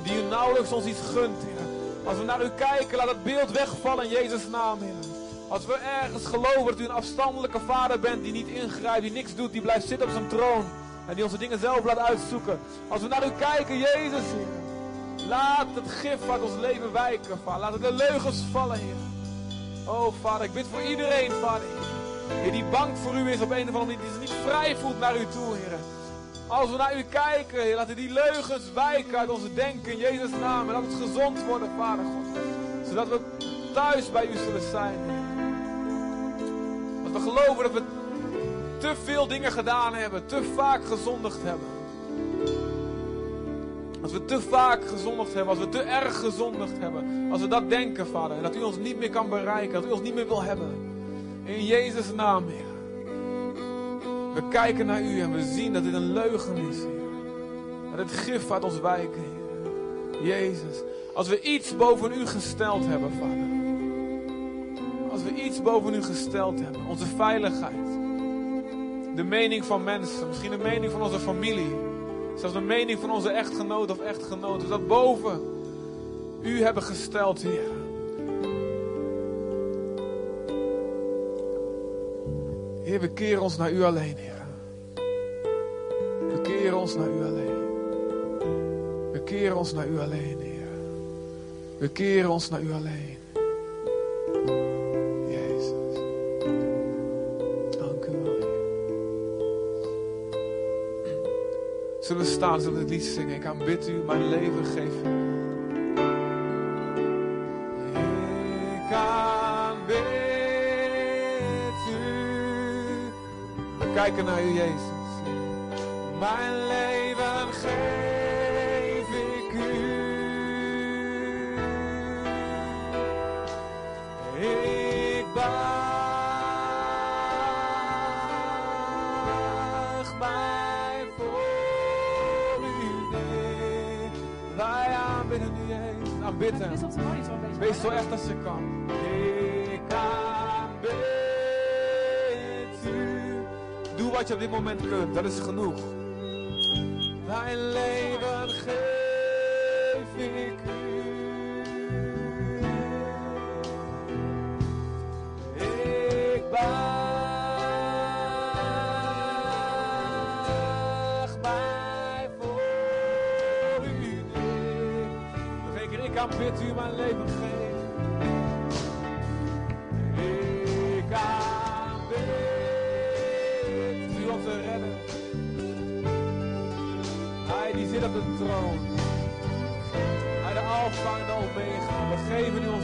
Speaker 1: Die u nauwelijks ons iets gunt. Als we naar u kijken, laat het beeld wegvallen in Jezus' naam, Heer. Als we ergens geloven dat u een afstandelijke vader bent die niet ingrijpt, die niks doet, die blijft zitten op zijn troon. En die onze dingen zelf laat uitzoeken. Als we naar u kijken, Jezus, Heer. Laat het gif uit ons leven wijken, Vader. Laat de leugens vallen, Heer. Oh, Vader, ik bid voor iedereen, Vader. Heer, die bang voor u is op een of andere manier, die zich niet vrij voelt naar u toe, Heer. Als we naar u kijken, Heer, laten die leugens wijken uit onze denken in Jezus' naam. En laat het gezond worden, Vader God. Zodat we thuis bij u zullen zijn. Dat we geloven dat we te veel dingen gedaan hebben, te vaak gezondigd hebben. Als we te vaak gezondigd hebben, als we te erg gezondigd hebben. Als we dat denken, Vader. En dat u ons niet meer kan bereiken, dat u ons niet meer wil hebben. In Jezus' naam, Heer. We kijken naar u en we zien dat dit een leugen is. Dat het gif uit ons wijken. Jezus. Als we iets boven u gesteld hebben, Vader. Als we iets boven u gesteld hebben. Onze veiligheid. De mening van mensen. Misschien de mening van onze familie. Zelfs de mening van onze echtgenoot of echtgenoot. Dat boven u hebben gesteld, Heer. Heer, we keren ons naar u alleen, Heer. We keren ons naar u alleen. We keren ons naar u alleen, Heer. We keren ons naar u alleen. Jezus. Dank u wel. Zullen we staan, zullen we het lied zingen? Ik aanbid u, mijn leven geven. Ik kijken naar u, Jezus. Mijn leven geef ik u. Ik buig mij voor u neer. Wij aanbidden u, Jezus. Aanbidden. Wees zo echt als je kan. Wat je op dit moment kunt, dat is genoeg. Mijn leven geef ik u. Ik buig mij voor u ik aanbid u mijn leven geven. Omega. We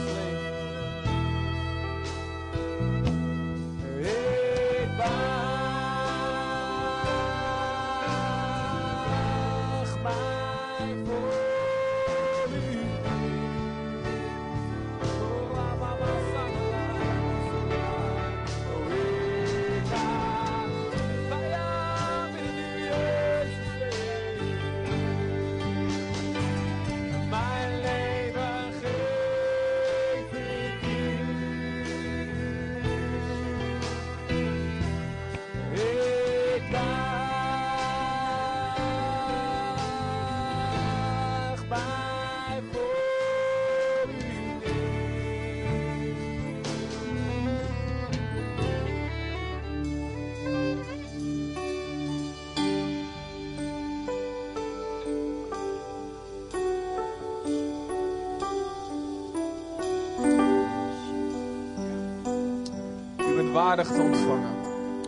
Speaker 1: waardig te ontvangen.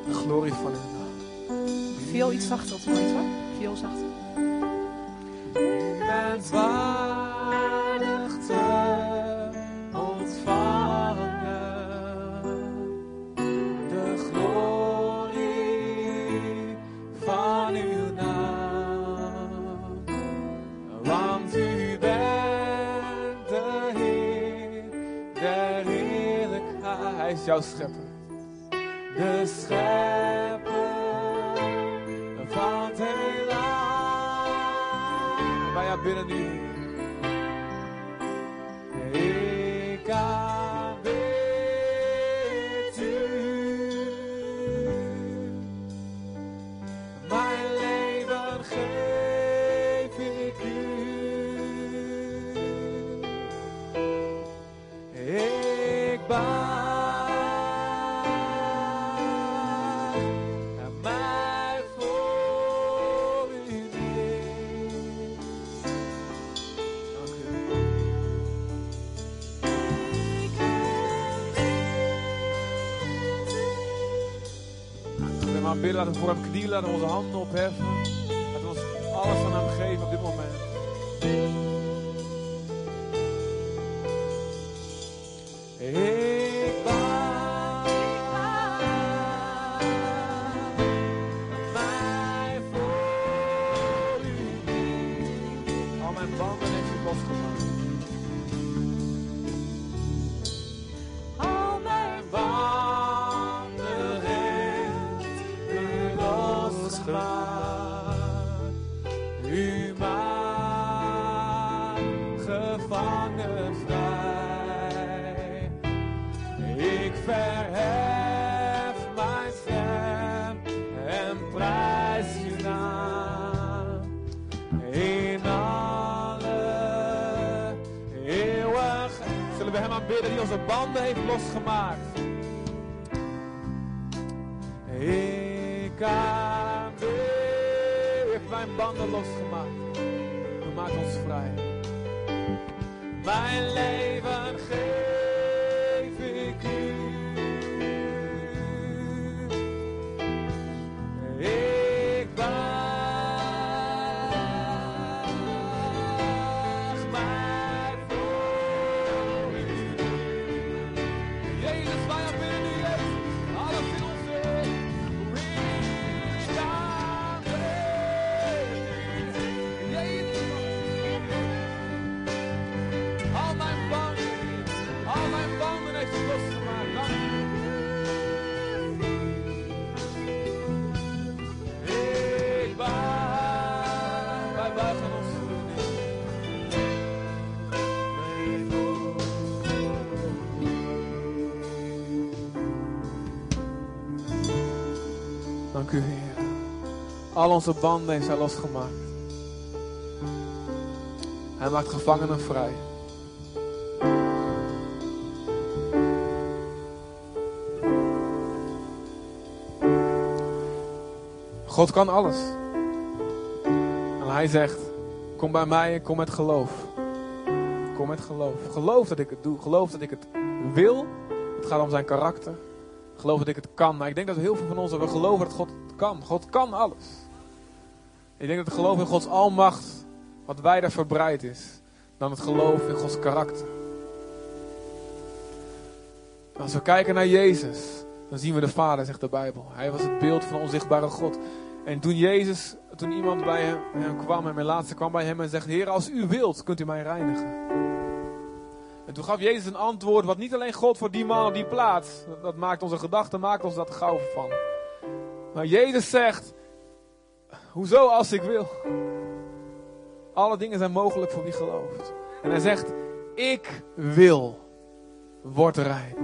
Speaker 1: De glorie van uw naam.
Speaker 6: Veel iets zachter op de monitor. Veel zachter.
Speaker 1: U bent waardig te ontvangen. De We gaan bidden, laten we voor hem knielen, laten onze handen opheffen. We ons alles aan hem geven op dit moment. Banden losgemaakt. U maakt ons vrij. Mijn Al onze banden Hij losgemaakt. Hij maakt gevangenen vrij. God kan alles. En hij zegt: Kom bij mij en kom met geloof. Kom met geloof. Geloof dat ik het doe. Geloof dat ik het wil. Het gaat om zijn karakter. Geloof dat ik het kan. Maar ik denk dat heel veel van ons we geloven dat God het kan. God kan alles. Ik denk dat het geloof in Gods almacht wat wijder verbreid is dan het geloof in Gods karakter. Als we kijken naar Jezus, dan zien we de Vader, zegt de Bijbel. Hij was het beeld van de onzichtbare God. En toen Jezus, toen iemand bij hem, kwam, en mijn laatste kwam bij hem en zegt: Heer, als u wilt, kunt u mij reinigen. En toen gaf Jezus een antwoord wat niet alleen God voor die man op die plaats, dat, dat maakt onze gedachten, maakt ons dat gauw van. Maar Jezus zegt: Hoezo als ik wil? Alle dingen zijn mogelijk voor wie gelooft. En hij zegt: Ik wil, word rein.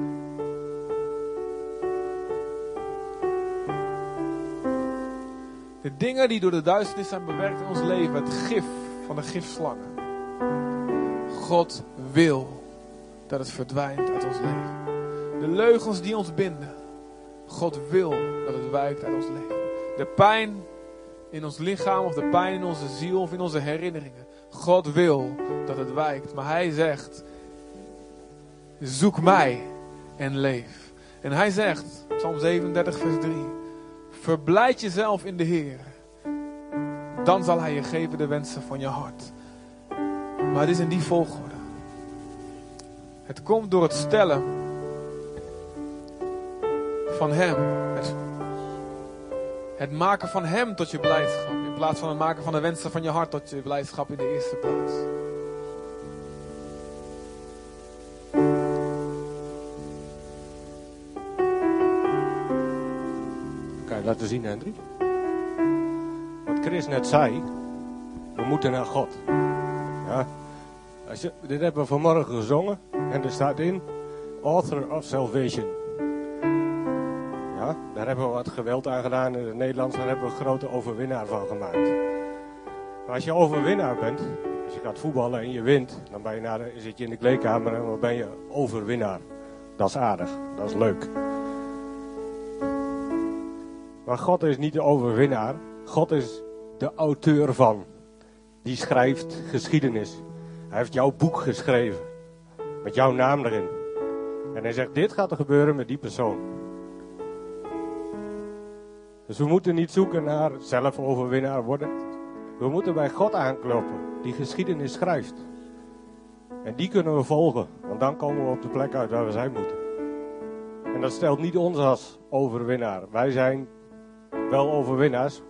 Speaker 1: De dingen die door de duisternis zijn bewerkt in ons leven, het gif van de gifslangen. God wil dat het verdwijnt uit ons leven. De leugens die ons binden. God wil dat het wijkt uit ons leven. De pijn in ons lichaam of de pijn in onze ziel of in onze herinneringen. God wil dat het wijkt. Maar hij zegt, zoek mij en leef. En hij zegt, Psalm 37 vers 3. Verblijd jezelf in de Heer. Dan zal hij je geven de wensen van je hart. Maar het is in die volgorde. Het komt door het stellen van Hem. Het, maken van Hem tot je blijdschap. In plaats van het maken van de wensen van je hart tot je blijdschap in de eerste plaats.
Speaker 7: laten zien, Hendrik? Wat Chris net zei, we moeten naar God. Ja. Als je, dit hebben we vanmorgen gezongen en er staat in, Author of Salvation. Daar hebben we wat geweld aan gedaan in het Nederlands, daar hebben we een grote overwinnaar van gemaakt. Maar als je overwinnaar bent, als je gaat voetballen en je wint, dan ben je naar de, zit je in de kleedkamer en dan ben je overwinnaar. Dat is aardig, dat is leuk. Maar God is niet de overwinnaar, God is de auteur van. Die schrijft geschiedenis. Hij heeft jouw boek geschreven. Met jouw naam erin. En hij zegt, dit gaat er gebeuren met die persoon. Dus we moeten niet zoeken naar zelf overwinnaar worden. We moeten bij God aankloppen, die geschiedenis schrijft. En die kunnen we volgen, want dan komen we op de plek uit waar we zijn moeten. En dat stelt niet ons als overwinnaar. Wij zijn wel overwinnaars,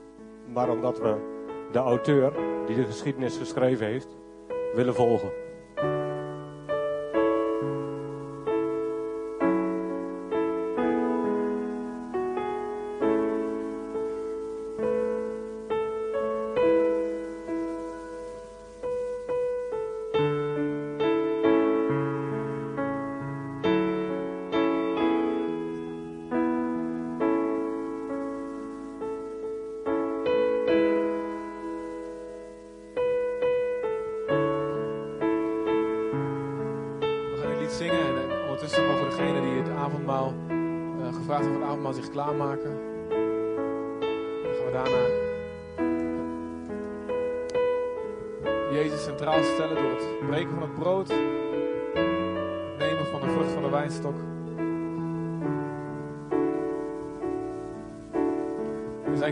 Speaker 7: maar omdat we de auteur die de geschiedenis geschreven heeft, willen volgen.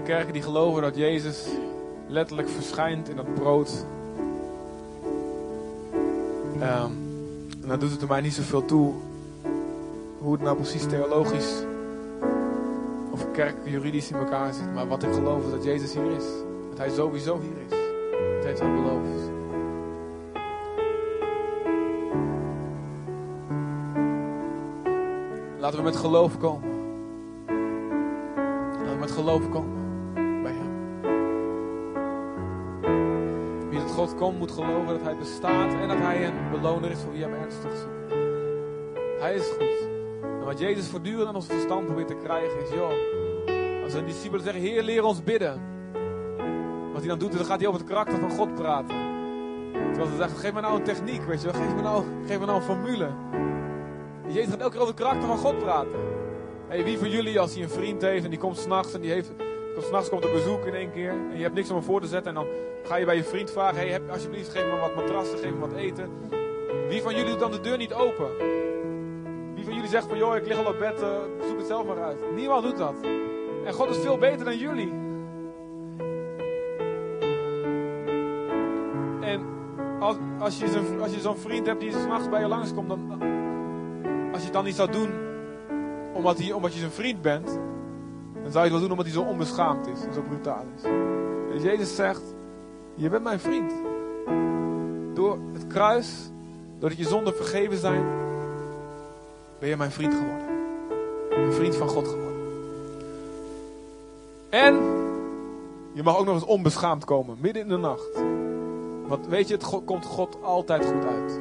Speaker 1: Kerken die geloven dat Jezus letterlijk verschijnt in dat brood. Ehm, en dan doet het er mij niet zoveel toe hoe het nou precies theologisch of kerk juridisch in elkaar zit. Maar wat ik geloof is dat Jezus hier is. Dat hij sowieso hier is. Dat heeft hij beloofd. Laten we met geloof komen. Laten we met geloof komen God komt moet geloven dat hij bestaat en dat hij een beloner is voor wie hem ernstig zoekt. Hij is goed. En wat Jezus voortdurend aan ons verstand probeert te krijgen is, joh, als zijn discipelen zeggen, Heer, leer ons bidden. Wat hij dan doet, dan gaat hij over het karakter van God praten. Terwijl ze zeggen, geef me nou een techniek, weet je wel, geef me nou, geef me nou een formule. Jezus gaat elke keer over het karakter van God praten. Hey, wie van jullie, als hij een vriend heeft en die komt s'nachts en die heeft, s'nachts komt op bezoek in één keer en je hebt niks om hem voor te zetten en dan ga je bij je vriend vragen, hey, heb, alsjeblieft geef me wat matrassen, geef me wat eten. Wie van jullie doet dan de deur niet open? Wie van jullie zegt van, joh, ik lig al op bed, eh, zoek het zelf maar uit. Niemand doet dat. En God is veel beter dan jullie. En als, als je zo'n als je vriend hebt die s'nachts bij je langskomt, dan, als je het dan niet zou doen omdat, omdat je zijn vriend bent, zou je het wel doen omdat hij zo onbeschaamd is en zo brutaal is. En Jezus zegt, je bent mijn vriend. Door het kruis, doordat je zonden vergeven zijn, ben je mijn vriend geworden. Een vriend van God geworden. En je mag ook nog eens onbeschaamd komen, midden in de nacht. Want weet je, het komt God altijd goed uit.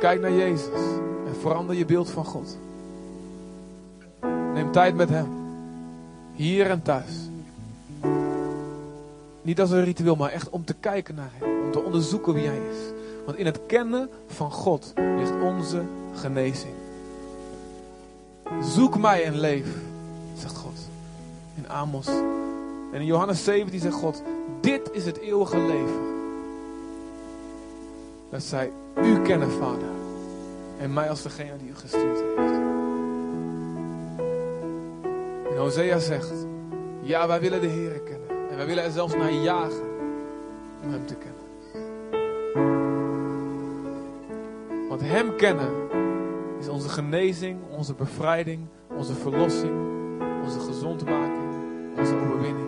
Speaker 1: Kijk naar Jezus en verander je beeld van God. Neem tijd met Hem. Hier en thuis. Niet als een ritueel, maar echt om te kijken naar Hem. Om te onderzoeken wie Hij is. Want in het kennen van God ligt onze genezing. Zoek mij en leef, zegt God. In Amos. En in Johannes 17 zegt God, dit is het eeuwige leven. Dat zij u kennen, Vader. En mij als degene die u gestuurd heeft. En Hosea zegt, ja, wij willen de Heer kennen. En wij willen er zelfs naar jagen om Hem te kennen. Want Hem kennen is onze genezing, onze bevrijding, onze verlossing, onze gezondmaking, onze overwinning.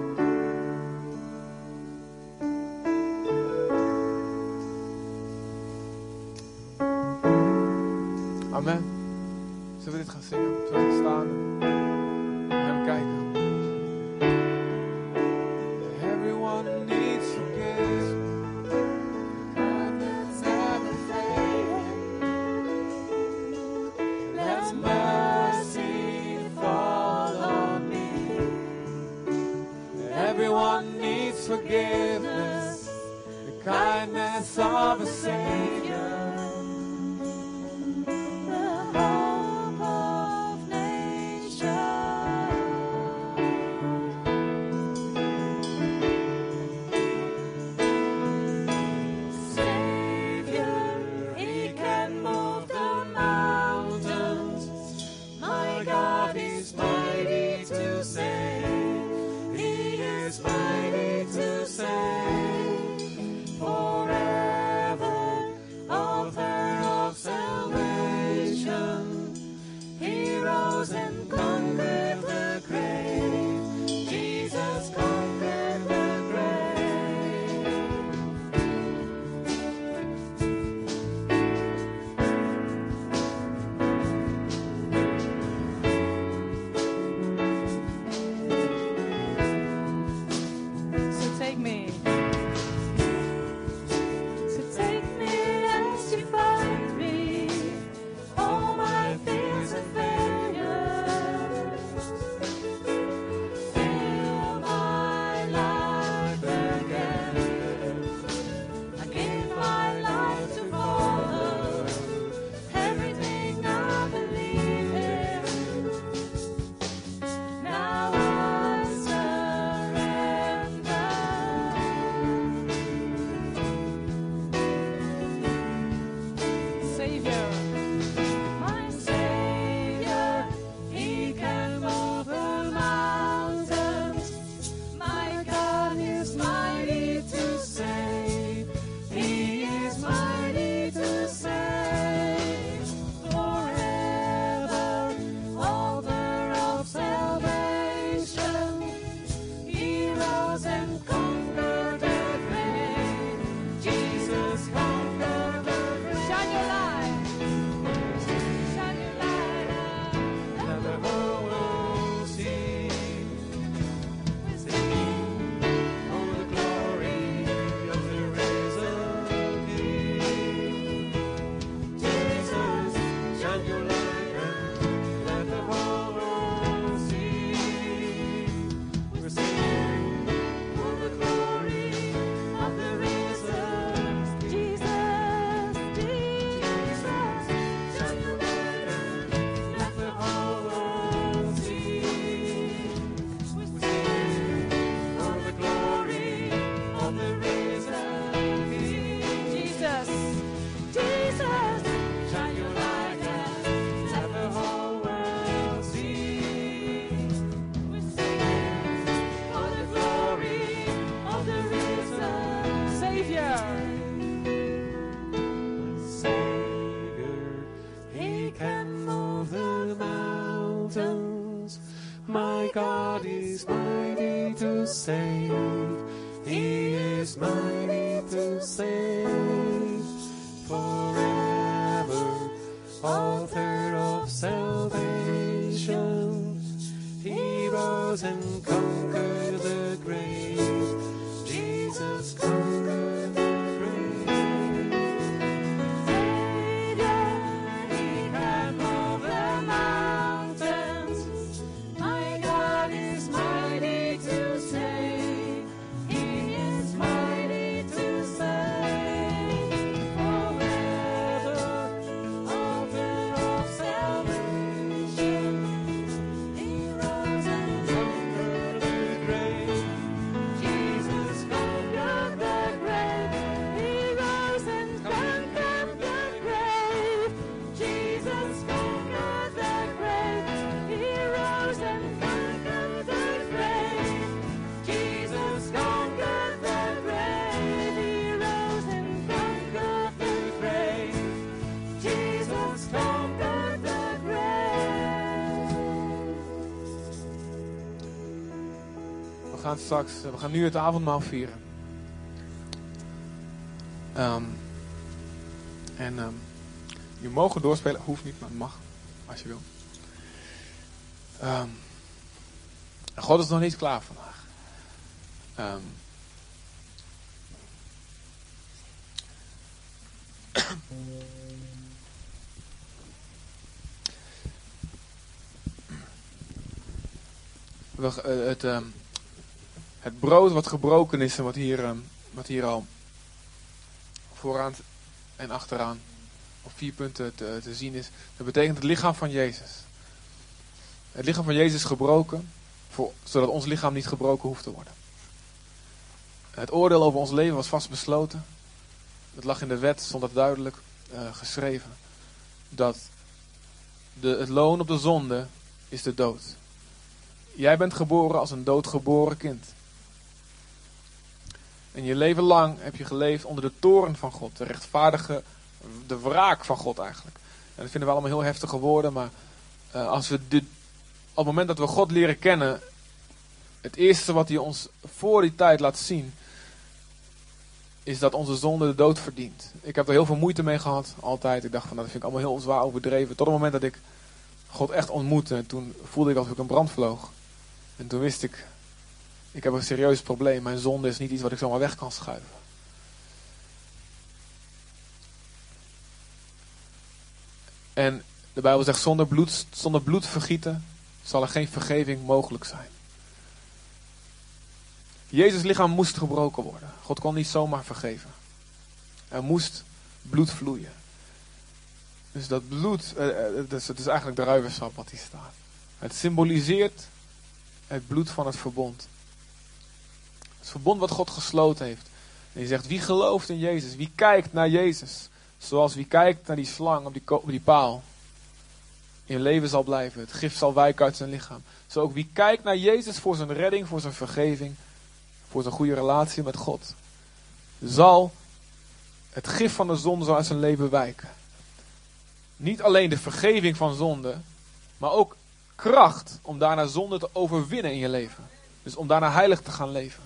Speaker 8: Is mighty to save. He is mighty
Speaker 1: straks, we gaan nu het avondmaal vieren. Ehm, en ehm, Je mogen doorspelen, hoeft niet, maar mag. Als je wil. Ehm, God is nog niet klaar vandaag. We- eh, het brood wat gebroken is en wat hier, ehm, wat hier al vooraan en achteraan op vier punten te, te zien is. Dat betekent het lichaam van Jezus. Het lichaam van Jezus is gebroken, voor, zodat ons lichaam niet gebroken hoeft te worden. Het oordeel over ons leven was vastbesloten. Het lag in de wet, stond dat duidelijk eh, geschreven. Dat de, het loon op de zonde is de dood. Jij bent geboren als een doodgeboren kind. En je leven lang heb je geleefd onder de toren van God. De rechtvaardige, de wraak van God eigenlijk. En dat vinden we allemaal heel heftige woorden. Maar eh, als we dit, op het moment dat we God leren kennen. Het eerste wat hij ons voor die tijd laat zien. Is dat onze zonde de dood verdient. Ik heb er heel veel moeite mee gehad. Altijd. Ik dacht van nou, dat vind ik allemaal heel zwaar overdreven. Tot het moment dat ik God echt ontmoette. En toen voelde ik alsof ik een brand vloog. En toen wist ik, ik heb een serieus probleem. Mijn zonde is niet iets wat ik zomaar weg kan schuiven. En de Bijbel zegt, zonder bloed, zonder bloed vergieten zal er geen vergeving mogelijk zijn. Jezus lichaam moest gebroken worden. God kon niet zomaar vergeven. Er moest bloed vloeien. Dus dat bloed, eh, eh, het, is, eigenlijk de ruivensap wat hier staat. Het symboliseert het bloed van het verbond. Het verbond wat God gesloten heeft. En je zegt, wie gelooft in Jezus? Wie kijkt naar Jezus? Zoals wie kijkt naar die slang op die, paal. In leven zal blijven. Het gif zal wijken uit zijn lichaam. Zo ook wie kijkt naar Jezus voor zijn redding, voor zijn vergeving. Voor zijn goede relatie met God. Zal het gif van de zonde zal uit zijn leven wijken. Niet alleen de vergeving van zonde. Maar ook kracht om daarna zonde te overwinnen in je leven. Dus om daarna heilig te gaan leven.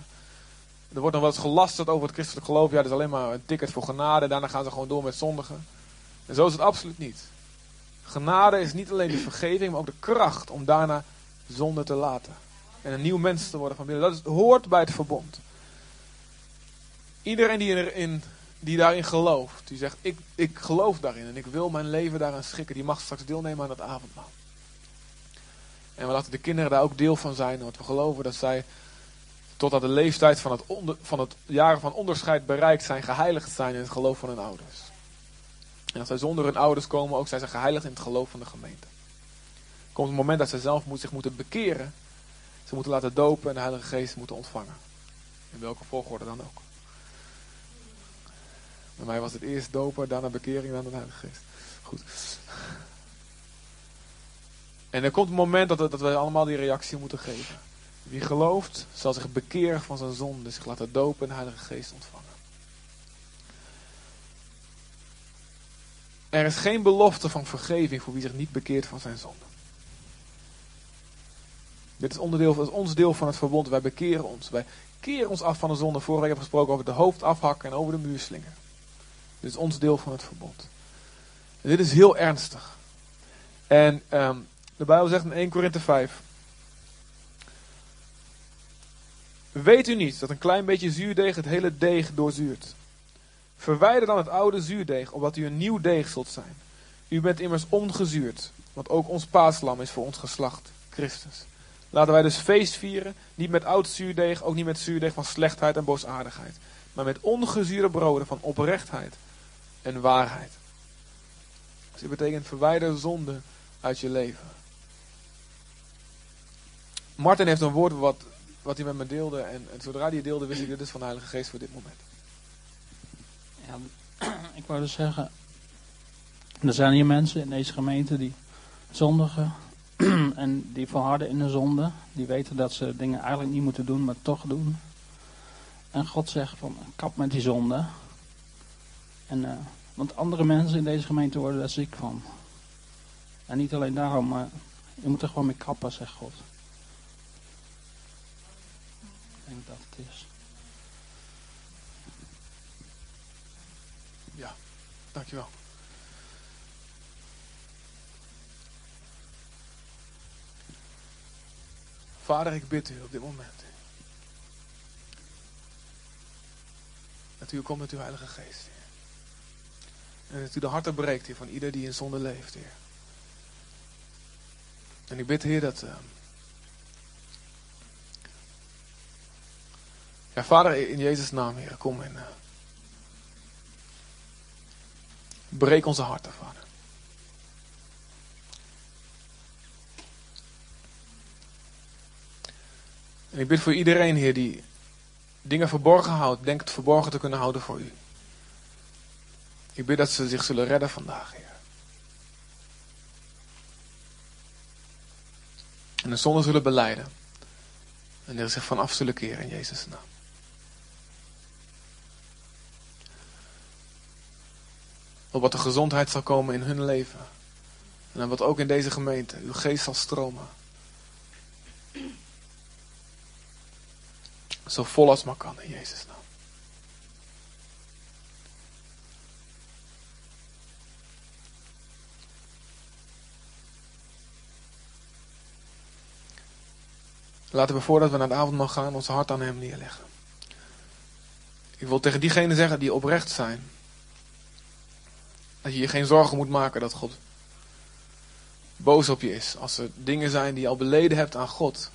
Speaker 1: Er wordt nog wel eens gelasterd over het christelijk geloof. Ja, dat is alleen maar een ticket voor genade. Daarna gaan ze gewoon door met zondigen. En zo is het absoluut niet. Genade is niet alleen de vergeving, maar ook de kracht om daarna zonde te laten. En een nieuw mens te worden van binnen. Dat hoort bij het verbond. Iedereen die, erin, die daarin gelooft, die zegt: ik, ik geloof daarin en ik wil mijn leven daaraan schikken, die mag straks deelnemen aan het avondmaal. En we laten de kinderen daar ook deel van zijn, want we geloven dat zij totdat de leeftijd van het, van het jaren van onderscheid bereikt zijn, geheiligd zijn in het geloof van hun ouders. En als zij zonder hun ouders komen, ook zijn ze geheiligd in het geloof van de gemeente. Komt een moment dat ze zelf moet, zich moeten bekeren. Ze moeten laten dopen en de Heilige Geest moeten ontvangen. In welke volgorde dan ook. Bij mij was het eerst dopen, daarna bekering, daarna de Heilige Geest. Goed. En er komt een moment dat, dat we allemaal die reactie moeten geven. Wie gelooft, zal zich bekeren van zijn zonde, zich laten dopen en Heilige Geest ontvangen. Er is geen belofte van vergeving voor wie zich niet bekeert van zijn zonde. Dit is, onderdeel, ons deel van het verbond. Wij bekeren ons. Wij keren ons af van de zonde. Vorige week hebben gesproken over de hoofd afhakken en over de muur slingen. Dit is ons deel van het verbond. Dit is heel ernstig. En ehm, de Bijbel zegt in 1 Korinthe 5. Weet u niet dat een klein beetje zuurdeeg het hele deeg doorzuurt? Verwijder dan het oude zuurdeeg, opdat u een nieuw deeg zult zijn. U bent immers ongezuurd, want ook ons paaslam is voor ons geslacht, Christus. Laten wij dus feest vieren, niet met oud zuurdeeg, ook niet met zuurdeeg van slechtheid en boosaardigheid, maar met ongezuurde broden van oprechtheid en waarheid. Dus dit betekent verwijder zonde uit je leven. Martin heeft een woord wat, wat hij met me deelde. En, zodra hij deelde, wist ik dit is van de Heilige Geest voor dit moment.
Speaker 9: Ja, ik wou dus zeggen, er zijn hier mensen in deze gemeente die zondigen en die volharden in de zonde. Die weten dat ze dingen eigenlijk niet moeten doen, maar toch doen. En God zegt van, kap met die zonde. En, eh, want andere mensen in deze gemeente worden daar ziek van. En niet alleen daarom, maar je moet er gewoon mee kappen, zegt God. Ik denk dat het is.
Speaker 1: Ja, dankjewel. Vader, ik bid u op dit moment. Dat u komt met uw Heilige Geest, Heer. En dat u de harten breekt, Heer, van ieder die in zonde leeft, Heer. En ik bid, Heer, dat... Ehm, ja, Vader, in Jezus' naam, Heer, kom en. eh, breek onze harten, Vader. En ik bid voor iedereen, Heer, die dingen verborgen houdt, denkt verborgen te kunnen houden voor u. Ik bid dat ze zich zullen redden vandaag, Heer. En de zonde zullen beleiden. En er zich van af zullen keren in Jezus' naam. Opdat de gezondheid zal komen in hun leven. En wat ook in deze gemeente uw geest zal stromen. Zo vol als maar kan in Jezus' naam. Laten we voordat we naar de avondmaal gaan ons hart aan hem neerleggen. Ik wil tegen diegenen zeggen die oprecht zijn. Dat je je geen zorgen moet maken dat God boos op je is. Als er dingen zijn die je al beleden hebt aan God.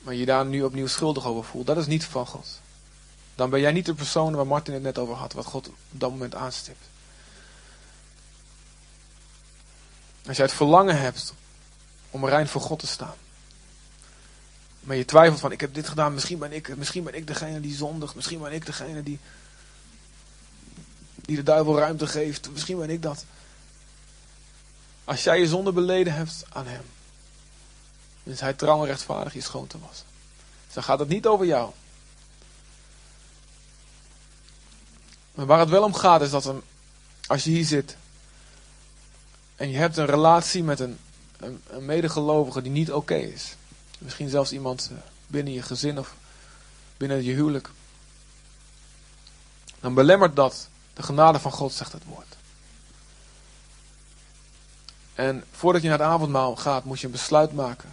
Speaker 1: Maar je daar nu opnieuw schuldig over voelt. Dat is niet van God. Dan ben jij niet de persoon waar Martin het net over had. Wat God op dat moment aanstipt. Als jij het verlangen hebt om rein voor God te staan. Maar je twijfelt van, ik heb dit gedaan, misschien ben ik, misschien ben ik degene die zondigt, misschien ben ik degene die, die de duivel ruimte geeft, misschien ben ik dat. Als jij je zonde beleden hebt aan hem, dan is hij trouw en rechtvaardig je schoon te wassen. Dus dan gaat het niet over jou. Maar waar het wel om gaat is dat een, als je hier zit en je hebt een relatie met een, een, een medegelovige die niet oké is. Misschien zelfs iemand eh, binnen je gezin of binnen je huwelijk. Dan belemmert dat de genade van God, zegt het woord. En voordat je naar het avondmaal gaat, moet je een besluit maken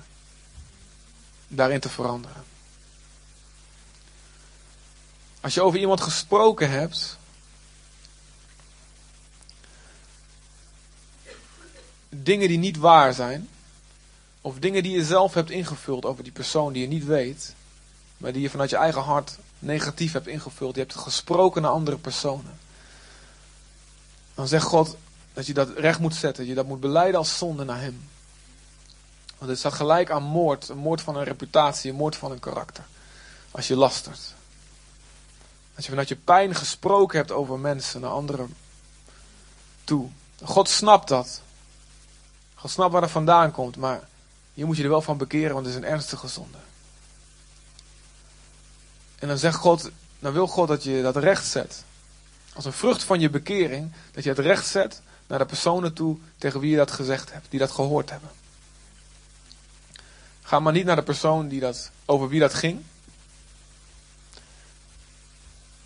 Speaker 1: daarin te veranderen. Als je over iemand gesproken hebt, dingen die niet waar zijn, of dingen die je zelf hebt ingevuld over die persoon die je niet weet, maar die je vanuit je eigen hart negatief hebt ingevuld, je hebt gesproken naar andere personen. Dan zegt God dat je dat recht moet zetten, je dat moet beleiden als zonde naar Hem. Want het staat gelijk aan moord, een moord van een reputatie, een moord van een karakter. Als je lastert. Als je vanuit je pijn gesproken hebt over mensen naar anderen toe. God snapt dat. God snapt waar het vandaan komt, maar je moet je er wel van bekeren, want het is een ernstige zonde. En dan zegt God, dan wil God dat je dat recht zet. Als een vrucht van je bekering, dat je het recht zet naar de personen toe tegen wie je dat gezegd hebt, die dat gehoord hebben. Ga maar niet naar de persoon die dat, over wie dat ging.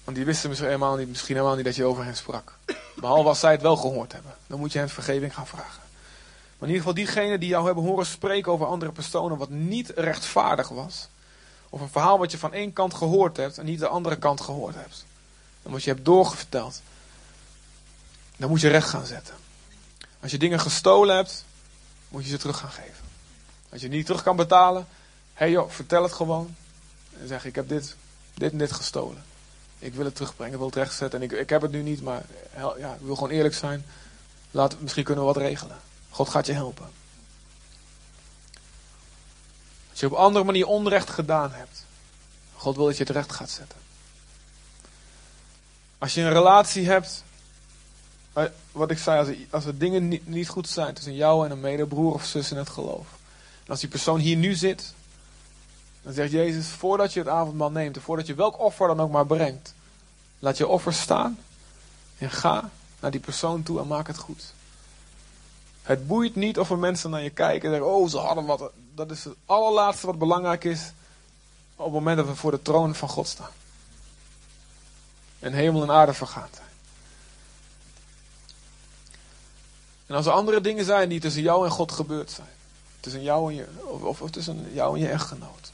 Speaker 1: Want die wisten misschien helemaal, niet, misschien niet dat je over hen sprak. Behalve als zij het wel gehoord hebben. Dan moet je hen vergeving gaan vragen. Maar in ieder geval diegenen die jou hebben horen spreken over andere personen wat niet rechtvaardig was. Of een verhaal wat je van één kant gehoord hebt en niet de andere kant gehoord hebt. En wat je hebt doorgeverteld. Dan moet je recht gaan zetten. Als je dingen gestolen hebt, moet je ze terug gaan geven. Als je niet terug kan betalen, hé hey joh, vertel het gewoon. En zeg ik heb dit, dit en dit gestolen. Ik wil het terugbrengen, ik wil het rechtzetten. En ik, ik heb het nu niet, maar ja, ik wil gewoon eerlijk zijn. Laat, misschien kunnen we wat regelen. God gaat je helpen. Als je op andere manier onrecht gedaan hebt. God wil dat je het recht gaat zetten. Als je een relatie hebt. Wat ik zei, als er, als er dingen niet, niet goed zijn tussen jou en een medebroer of zus in het geloof. En als die persoon hier nu zit. Dan zegt Jezus, voordat je het avondmaal neemt. En voordat je welk offer dan ook maar brengt. Laat je offer staan. En ga naar die persoon toe en maak het goed. Het boeit niet of er mensen naar je kijken en zeggen: Oh, ze hadden wat. Dat is het allerlaatste wat belangrijk is. Op het moment dat we voor de troon van God staan. En hemel en aarde vergaan zijn. En als er andere dingen zijn die tussen jou en God gebeurd zijn. Tussen jou en je, of, of, tussen jou en je echtgenoot.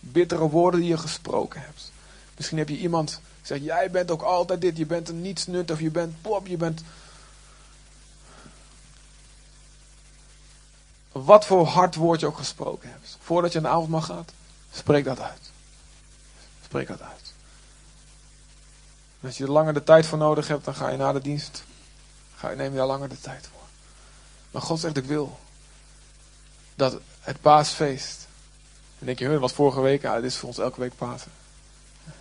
Speaker 1: Bittere woorden die je gesproken hebt. Misschien heb je iemand zegt, jij bent ook altijd dit, je bent een nietsnut of je bent pop, je bent... Wat voor hard woord je ook gesproken hebt. Voordat je aan de avondmaal gaat, spreek dat uit. Spreek dat uit. Als je er langer de tijd voor nodig hebt, dan ga je na de dienst, ga je, neem je daar langer de tijd voor. Maar God zegt, ik wil dat het paasfeest. En denk je, "Huh, wat vorige week? Ja, dit is voor ons elke week Pasen.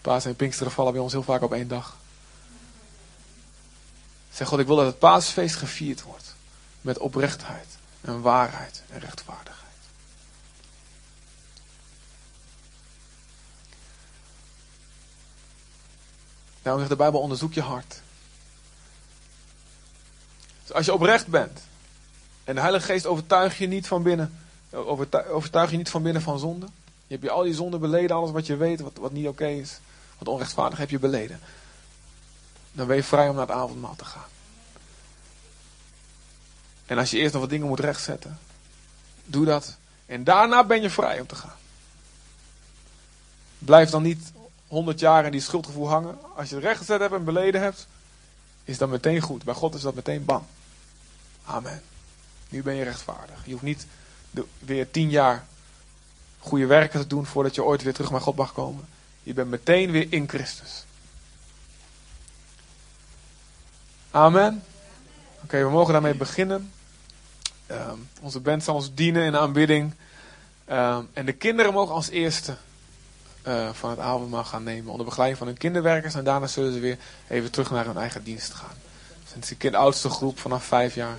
Speaker 1: Pasen en Pinksteren vallen bij ons heel vaak op één dag. Zeg God, ik wil dat het paasfeest gevierd wordt. Met oprechtheid en waarheid en rechtvaardigheid. Daarom zegt de Bijbel, onderzoek je hart. Dus als je oprecht bent. En de Heilige Geest overtuigt je niet van binnen. Overtuig, je niet van binnen van zonde. Je hebt je al die zonde beleden, alles wat je weet, wat, wat niet oké is. Wat onrechtvaardig heb je beleden. Dan ben je vrij om naar het avondmaal te gaan. En als je eerst nog wat dingen moet rechtzetten. Doe dat. En daarna ben je vrij om te gaan. Blijf dan niet honderd jaar in die schuldgevoel hangen. Als je het rechtgezet hebt en beleden hebt, is dat meteen goed. Bij God is dat meteen bang. Amen. Nu ben je rechtvaardig. Je hoeft niet weer tien jaar goede werken te doen voordat je ooit weer terug naar God mag komen. Je bent meteen weer in Christus. Amen. Oké, we mogen daarmee beginnen. Ehm, onze band zal ons dienen in aanbidding. Ehm, en de kinderen mogen als eerste eh, van het avondmaal gaan nemen. Onder begeleiding van hun kinderwerkers. En daarna zullen ze weer even terug naar hun eigen dienst gaan. Is de kind- oudste groep vanaf vijf jaar.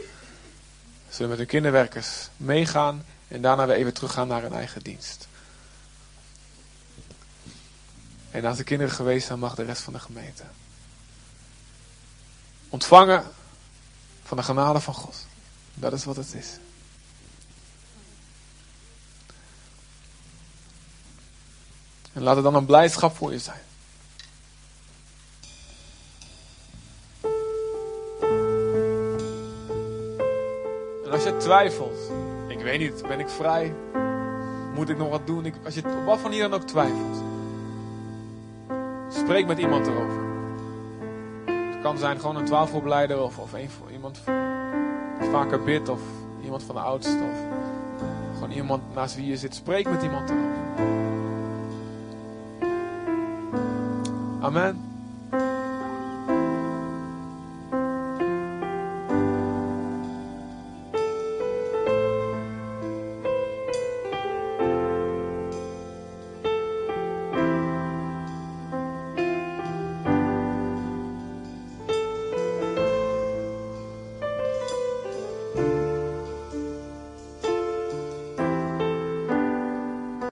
Speaker 1: Zullen met hun kinderwerkers meegaan. En daarna weer even teruggaan naar hun eigen dienst. En als de kinderen geweest zijn, mag de rest van de gemeente. Ontvangen van de genade van God. Dat is wat het is. En laat het dan een blijdschap voor je zijn. En als je twijfelt, ik weet niet, ben ik vrij? Moet ik nog wat doen? Ik, als je op wat van hier dan ook twijfelt, spreek met iemand erover. Het kan zijn gewoon een twijfelbeleider of, of iemand die vaker bidt of iemand van de oudste of gewoon iemand naast wie je zit. Spreek met iemand erover. Amen.